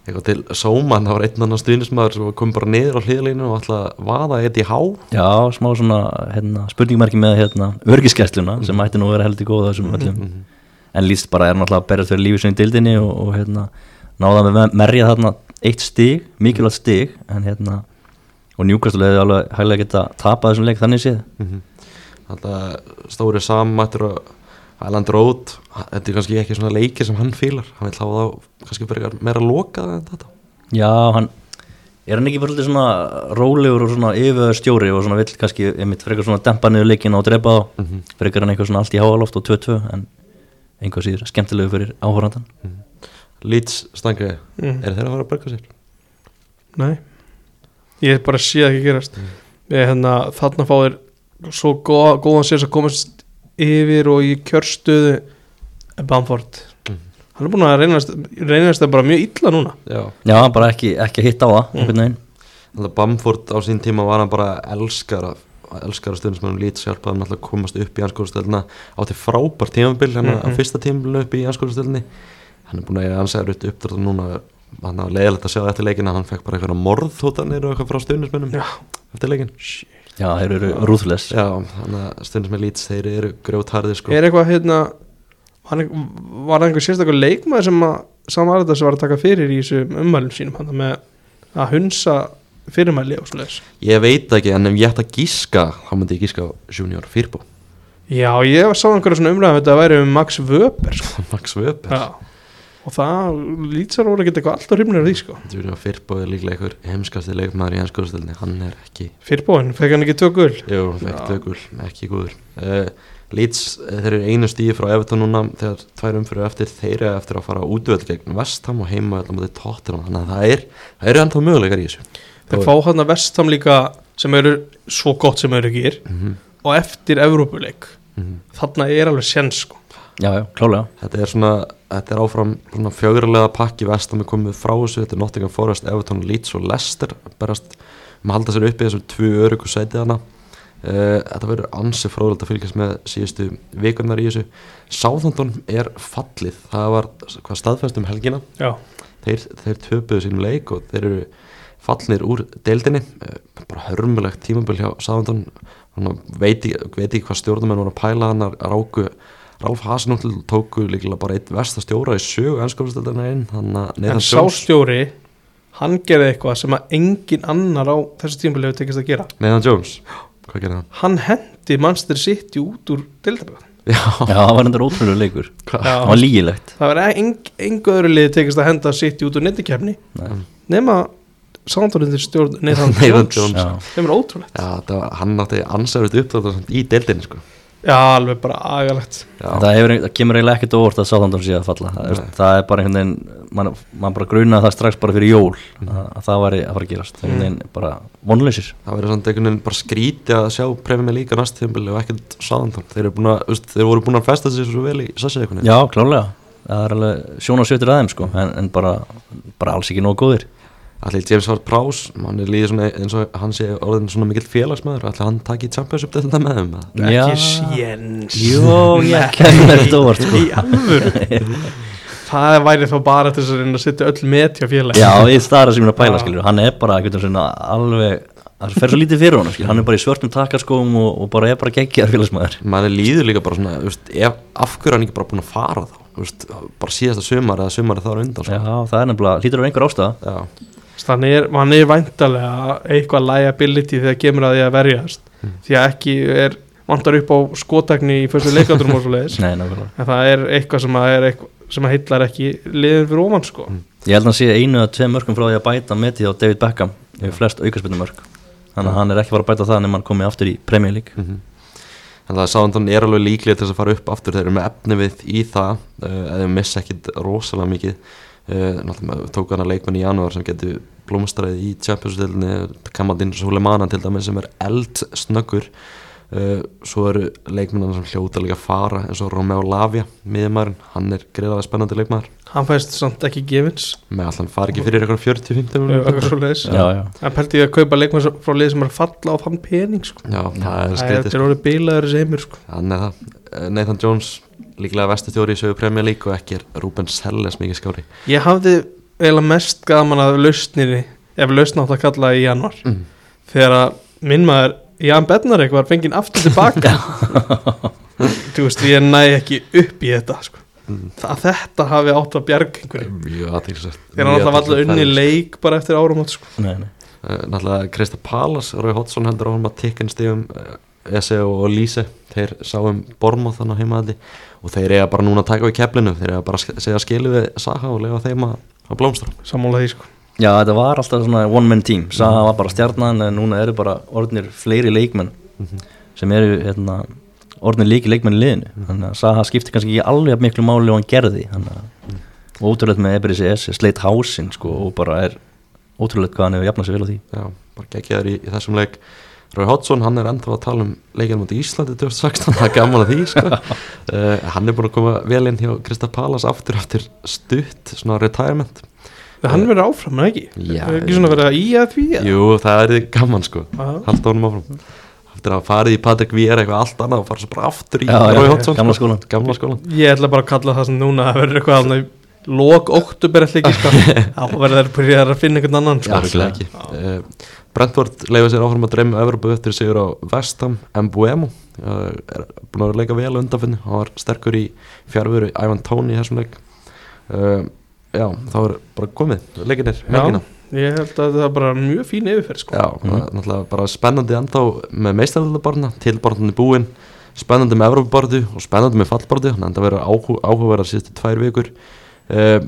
eitthvað til sóman, það var einn annan stuðnismæður sem kom bara niður á hliðleinu og að vaða eitt í há Já, smá svona hérna, spurningmerki með hérna, örgiskessluna sem ætti nú að vera heldur góða þessum öllum Mhm. en líst bara er náttúrulega að berjast fyrir lífið sinni í dildinni og, og hérna, náða með merja þarna eitt stig, mikilvægt stig en hérna og njúkastul hefði alveg hæglega geta tapað þessum leik þannig séð Mhm. Þetta stóri sammættur og Highland Road þetta er kannski ekki svona leiki sem hann fílar. Hann vil hafa þá kannski frekar meira lokað en þetta. Já, hann er hann ekki bara svolítið svona rólegur og svona yfir stjóri og svona vill kannski einmitt frekar svona dempa niður leikina og drepa þá? Mhm. frekar hann eitthvað svona allt í háaloft og 2-2 en einhvað síður skemmtilegu fyrir áhórandan Leeds stangi, mm. er þeir að fara að berga sér? Nei. Ég bara sé það ekki gerast. Ég, hérna, Þarna fá þeir svo góða, góðan sér að komast yfir og í kjörstöðu Bamford. Mhm. Hann er búin að reynast, reynast það bara mjög illa núna. Já, Já, bara ekki, ekki að hitta á það að Bamford á sín tíma var hann bara elskar að elskar að hjálpaði hann alltaf að komast upp í anskóðustöldina átti frábær tímabil hann Mhm. á fyrsta tímabil upp í anskóðustöldinni hann er búin að eiga ansæður upp uppdrátt og núna. Hann var leiðilegt að sjá eftir leikin að hann fekk bara einhverja morðhótanir og eitthvað frá stundismennum Já. eftir leikin Já, þeir eru rúðless Já, þannig að stundismenn Leeds þeir eru grjótharðir sko. Er eitthvað hérna Var, ein- var það einhver sérstaklega leikmaður sem að aðeins var að taka fyrir í þessum ummælum sínum hann með að hunsa fyrirmæli og svoleiðis? Ég veit ekki en ef ég ætti að gíska þá myndi ég gíska Junior Firbo Já, ég sá einhverja svona umræðum að þetta væri um Max Wöber sko. Max Weber Já og það lýtsar voru ekki eitthvað alltaf hrifnir af því sko. Junior Firbo er líklega einhver heimskasti leikmaður í anskóðustöldinni hann er ekki Fyrirbóin, fekk hann ekki tök gul? Jú, ekki tökul, ekki góður. Uh, Leeds, eh, þeir eru einu stíði frá Everton núna þegar tvær umfyrir eftir þeir eru eftir að fara útvöld gegn Vestham og heima á móti Tottenham. Þannig að það er, það eru ennþá möguleikar í þessu. Þeir fá hann að vestam líka sem eru svo gott sem eru ekki og Þetta er áfram fjögurlega pakki Vestham er komið frá þessu. Þetta er Nottingham Forest, Everton, Leeds og Leicester. Berast, maður halda sér uppi þessum tvö örugu sætið hana Uh, þetta verður ansi fróðilegt að fylgjast með síðustu vikurnar í þessu. Sáþondon er fallið. Það var hvað staðfæst um helgina? Já, þeir, þeir töpuðu sínum leik og þeir eru fallnir úr deildinni. Eh, bara hörmulegt tímabil hjá Sáðandun veit, ekki- veit ekki hvað stjórnumenn voru að pæla hann að ráku Ralf Hasenútl tóku líklega bara eitt versta stjóra í sögu ennskóðustöldina inn en Nathan sá Jones stjóri hann gerði eitthvað sem að engin annar á þessu tímabili hefur tekist að gera Nathan Jones, hvað gerði hann? hann hendi Manchester City út úr deildaböð Já, Já, það var endur ótrúlega leikur. Það var lígilegt það var eng, engu öðru liði tekist að henda City út úr nettikefni Nei. nema sándorðindir stjórn Nathan Nathan Jones Jones. Já. þeim er ótrúlegt Já, það var, hann átti ansæðut upp í deildinni sko já, alveg bara agalegt. Það, hefur, það kemur eiginlega ekkert á óvart að Southampton sé að falla. Það, er, Nei. það er bara einhvern veginn mann man bara grunaði það strax bara fyrir jól að, að það væri að fara að gerast. Er einhvern veginn bara vonleysir það verður svona einhvern veginn bara skríti að sjá með líka næst tímabili og ekkert sáðan þeir, veist, þeir voru búin að festa sig svo vel í sassileikunni já, klálega, það er alveg sjón og sjötur aðeim sko, en, en bara, bara alls ekki nógu góðir Allir James Ward Prowse, hann er líður svona eins og hann sé orðin svona mikill félagsmaður Allir hann taki Championship til þetta með þeim? Já. ekki séns Jó, ég kemur þetta óvart sko. í alvöru það væri þá bara til þess að reyna að setja öll met hjá félagi já, í staðar sem ég er að pæla Já. skilur, hann er bara veginn svona alveg það fer svo lítið fyrir honum, skilur, hann er bara í svörtum takarskóm og, og bara er bara geggjar félagsmaður Maður líður líka bara svona, þú veist, ef, af hverju er hann ekki bara búin að fara þá Þú veist, bara síðasta sumar eða sumari þar á undan já, sko. það er nefnilega, hlýtur á einhver ástæða Já. Þannig er, hann er væntalega eitthvað liability þegar kemur að því að verjast. Mm. því að ekki er vantar upp á skotækni í fyrstu leikandrum og svo leiðis Nei, nákvæmlega. en það er eitthvað sem að, er að heillar ekki liðin fyrir ofan sko. Mm. Ég held að hann sé einu eða tvei mörgum frá því að bæta metið á David Beckham yfir flest aukarspilnum mörg þannig að hann er ekki fara að bæta það nema hann komið aftur í Premier League. Mm En það er sáðan er alveg líklega til að fara upp aftur. Þeir eru með efni við í það uh, Eða missa ekkit rosalega mikið Náttúrulega tók hann að leikmann í janúar sem getur blómstræði í Champions-dildinni Kamaldin Sulemana til dæmis sem er eldsnöggur. Uh, Svo eru leikmennan sem hljóta líka fara eins og Romeo Lavia, miðjumærin Hann er greiðalega spennandi leikmæður hann fæst samt ekki gefins. Með allan fari ekki fyrir eitthvað 40-50 eitthvað svo leiðis Já, já, en pælti ég að kaupa leikmann sem- frá lið sem er falla á þann pening sko. Já, það er það er, er orðið bílaður þessi heimur sko. Það, Eh, Nathan Jones líklega vestu þjóri í sögu Premier League og ekki er Ruben Selles mikið skári ég hafði eiginlega mest gaman að lausninni ef lausn átt að kalla í januar mm. þegar að minn maður Jan Bednarek var fenginn aftur tilbaka þú veist ég næ ekki upp í þetta sko. Mm. að þetta hafi átt að bjarga einhverju þegar hann alltaf alltaf unni leik bara eftir árum sko. nei, nei Náttúrulega Krista Palas, Rói Hotsson heldur áfram að tikka inn stífum Ese og Lise þeir sáum Bormóð þannig á heimaðalli og þeir eiga bara núna að taka við keflinu þeir eiga bara að segja skilu við Saha og lega þeim að, að blómstra. Sammála því sko. Já, þetta var alltaf svona one man team. Saha var bara stjarnan en núna eru bara orðnir fleiri leikmenn sem eru hérna, orðnir líki leikmenn í liðinu. Þannig að Saha skipti kannski ekki alveg jafn miklu máli og hann gerði. Þannig að og ótrúlegt með Eberis S sleitt hásinn sko og bara er ótrúlegt hvað hann hefur jafnað sér vel á því. Já, bara geggjaður í, í þessum leik Rói Hotsson, hann er ennþá að tala um leikinu mútið Íslandi 2016, það er gaman að því sko. uh, hann er búin að koma vel inn hjá Krista Palas aftur eftir stutt svona retirement það hann verður áfram, eða ekki? Já, ekki svona verið að í að því eða? Jú, það er gaman sko Aha. halda honum áfram eftir að farið í Patrik Víera eitthvað allt annað og fara svo bara aftur í Rói Hotsson gamla sko. skólann. gamla skólan ég ætla bara að kalla það sem núna að verður eitthvað alveg lók oktober ætla ekki sko. þá verður byrjað að finna einhvern annan sko. Já, uh, Brentford leiði sér áfram að dreyma Evropu eftir sigur á Vestham Mbuemo uh, er búin að leika vel undanfinni hann var sterkur í fjárveru Ivan Tóni í þessum leik. Uh, já, þá er bara komið. Leikinir, helgina. ég held að það er bara mjög fín yfirferð sko. já, er náttúrulega bara spennandi ennþá með meistaröldabarna, tilbarnandi búin spennandi með Evropubardu og spennandi með fallbardu, þannig að það verður áhu, áhugaverðar síðustu tvær vikur. Uh,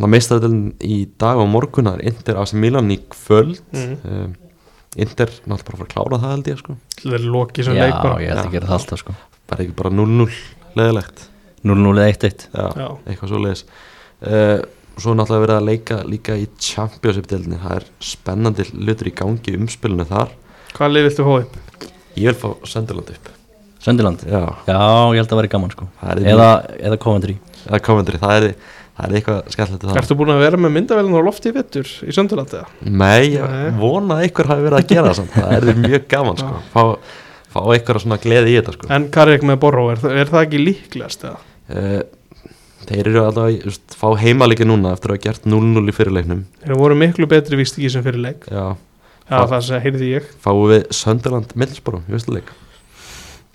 meistaröldin í dag og morgun það er Inter AC Milan í kvöld. Mm. uh, Inter náttúrulega bara að fara að klára það held ég sko. Það er lokið sem Já, leik bara ég held Já. að gera það alltaf sko. Bara ekki bara 0-0 leðilegt 0-0 eða 1-1 já, Já. eitthvað svo leiðis uh, svo er náttúrulega verið að leika líka í Championship-deildinni það er spennandi hlutur í gangi í umspilinu þar. Hvað lið viltu hóa upp? ég vil fá Sönderland upp. Söndiland já, Já, ég held að vera gaman sko. Það Eða, eða Coventry. Eða Coventry, það er, það er eitthvað það. Ertu búin að vera með myndavelin á lofti í vettur í Söndurlandi? Nei, ég Nei. vona að einhver hafi verið að gera það það er mjög gaman sko. fá, fá einhver svona gleði í þetta sko. En Karrik með Borró, er, það- er það ekki líklegast uh, þeir eru alltaf að just, fá heimalíki núna eftir að hafa gert 0-0 í fyrirleiknum Þeir voru miklu betri víst ekki sem fyrir leik. Já, Já, Fá- það heyrði ég. Fáum við Sönderland Middlesborough í vestuleik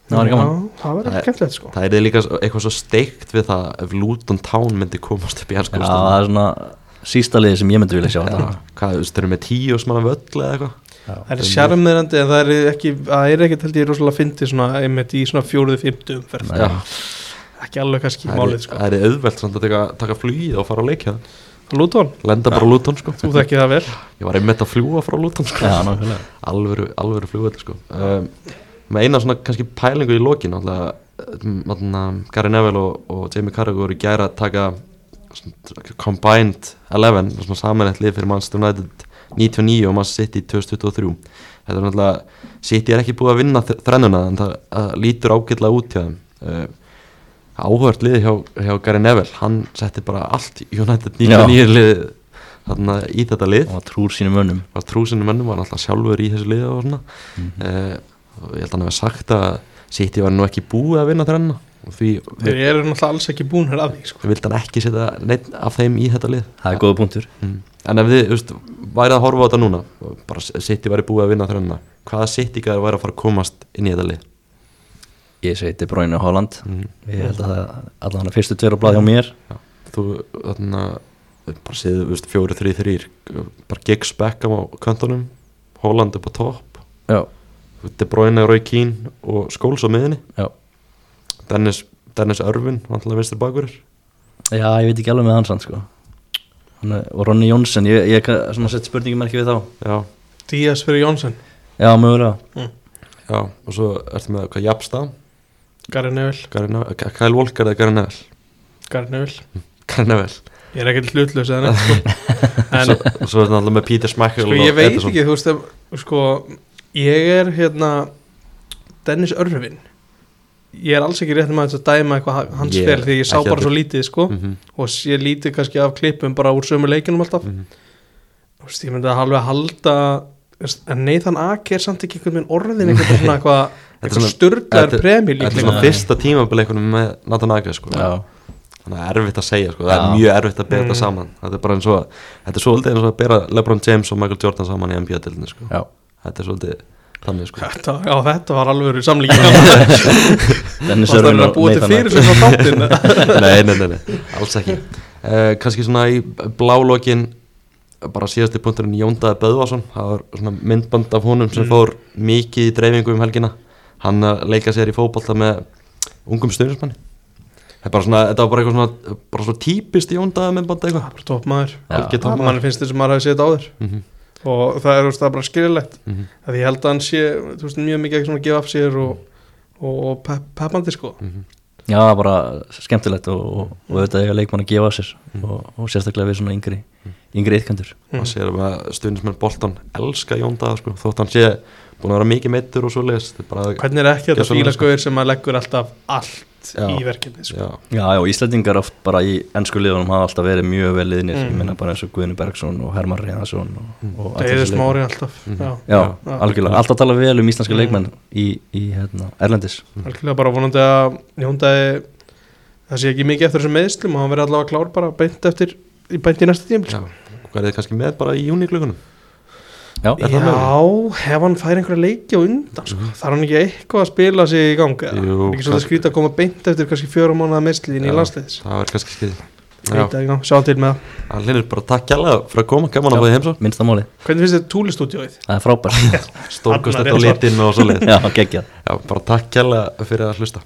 það var gaman. Já, það verður Það- skemmtilegt sko. Það er líka eitthvað svo steikt við það ef Luton Town myndi komast upp í Já, ennsku það er svona sísta liði sem ég myndi vilja sjá. Já, þetta hvað, þú veist, þeir eru með tíu smanna völl eða eitthvað? Það er sjarmirandi en það er ekki það er ekkert held ég rosalega fyndi svona einmitt í svona fjóruðu, fymtu umferð. Nei. Já, ekki alveg kannski málið sko. það er auðvelt samt að taka, taka flugið og fara að leikja Lúton, Lenda bara á Luton sko. Þú þekki það vel. Ég var einmitt að fljúa frá Luton sko. Já, nákvæmlega. Alvöru, alvöru flugvöldi sko. Um, Með eina svona kannski pælingu í lokin Alltaf, Gary Neville og, og Jamie Carragher voru gæra að taka Combined 11 Svona samanlegt lið fyrir Manchester United 99 og Manchester City 2023 Þetta er náttúrulega City er ekki búið að vinna þrennuna En það, lítur ágætlega út hjá þeim. Uh, áhört liði hjá, hjá Gary Neville hann setti bara allt United 99 liði þarna í þetta lið. Og trúr sínum mönnum. Var trúsinu mönnum var alltaf sjálfur í þessu liði og svona. Mm og ég held að hann hefði sagt að City var nú ekki búið að vinna því þeir eru náttúrulega alls ekki búin hér að því sko. vildi hann ekki setja neitt af þeim í þetta lið. Það er góða punktur. Mm. en ef þið, þú veist, værið að horfa á þetta núna bara City væri búið að vinna þrenna hvaða City gæði væri að fara að komast inn í þetta lið? Ég Bruyne og Holland mm. ég held að það allan að fyrstu tveir á blað hjá mér. Þú þarna bara séðu, þú veist, fjóri, þrý, þrýr bara Giggs Beckham á kantonum Holland upp á topp. Já, De Bruyne, Roy Keane og Skóls á miðinni já, Dennis, Dennis Örvin, vantilega vinstur bakverður já, ég veit ekki alveg með hans hann sko. Hann er, og Ronny Jónsson, ég, ég sett spurningum ekki við þá. Já, Díaz fyrir Jónsson, já, mögulega. Já, og svo ertu með hvað Japstad, Gary Neville. Kyle Walker eða Gary Neville? Gary Neville, Gary Neville, ég er ekkert hlutlaus eða neitt sko. en svo, er þetta alltaf með Peter Schmeichel sko ég veit ekki, þú veist ef, sko, ég er hérna Dennis Örvin ég er alls ekki rétt með að dæma eitthvað hans yeah, fel því ég sá bara svo lítið sko Mhm, og ég lítið kannski af klippum bara úr sömu leikinum alltaf mhm. Þú veist, ég myndi að halveg halda en Nathan Ake er samt ekki einhvern veginn orðin eitthvað svona eitthvað eitthvað styrlaður þetta- premjör Þetta er svona fyrsta tímabilið með Nathan Ake sko. já, þannig að erfitt að segja sko. það er mjög erfitt að bera Mm. þetta saman þetta er bara eins og þetta er svolítið eins og að bera LeBron James og Michael Jordan saman í NBA-dildinni sko. já þetta er svolítið þannig sko. þetta, já, þetta var alveg samlíking Dennis Það er að búa til fyrir sig frá þáttin nei, nei, nei, nei, alls ekki. Uh, kannski svona í blálókin bara síðasti punkturinn Jóndaði Böðvarsson. Það var svona myndband af honum sem Mm. fór mikið í dreifingu um helgina. Hann að leika sér í fótbolta með ungum stundismanni þetta, bara svona, þetta var bara eitthvað svona bara svona típist Jóndaði myndband eitthvað. Bara toppmaður. mann finnst þess að maður hafi séð þetta áður. Mm -hmm. Og það er, veist, það er bara skililegt Mm að ég held að hann sé veist, mjög mikið ekki svona að gefa af sér og, og, og pep, peppandi sko. Já, það var bara skemmtilegt og, og, og auðvitað eiga leikmann að gefa á sér og, og sérstaklega við svona yngri yngri ytkandur Mm. maður sér að stundismenn Bolton elska Jóndaða sko, þótt hann sé búin að vera mikið meittur og svo leiðist hvernig er ekki þetta skoður sem að leggur alltaf allt Já. í verkefni sko. já, Já, já, Íslandingar oft bara í ennsku liðunum hafa alltaf verið mjög vel liðnir, Mm. ég minna bara eins og Guðni Bergson og Herman Reyðarsson og, og allir Eður smári alltaf Mhm. já, Já, Já. algjörlega, alltaf tala vel um íslenska Mm. leikmenn í, í hérna, Erlendis algjörlega bara vonandi að Jóndæði það sé ekki mikið eftir þessum meðslum og hann verði allavega klár bara beint eftir í beint í næsta tíma já. sko. hvað er þið kannski með bara í júniklökunum Já, Er það Já, ef hann fær einhverja leiki á undan sko. þarf hann ekki eitthvað að spila sig í gang eða? Mhm. Jú, Er ekki kannski. skrýta að koma beint eftir kannski fjórum mánuða meðslið inn í landsliðis það er kannski ekki, sjá til með það Það hlinur bara takk kjærlega fyrir að koma, gaman að því heimsó Hvernig finnst þið túlistúdíóið? það er frábært Stórkostet svo. litinn og svo leið Já, geggjað Já, bara takk kjærlega fyrir að hlusta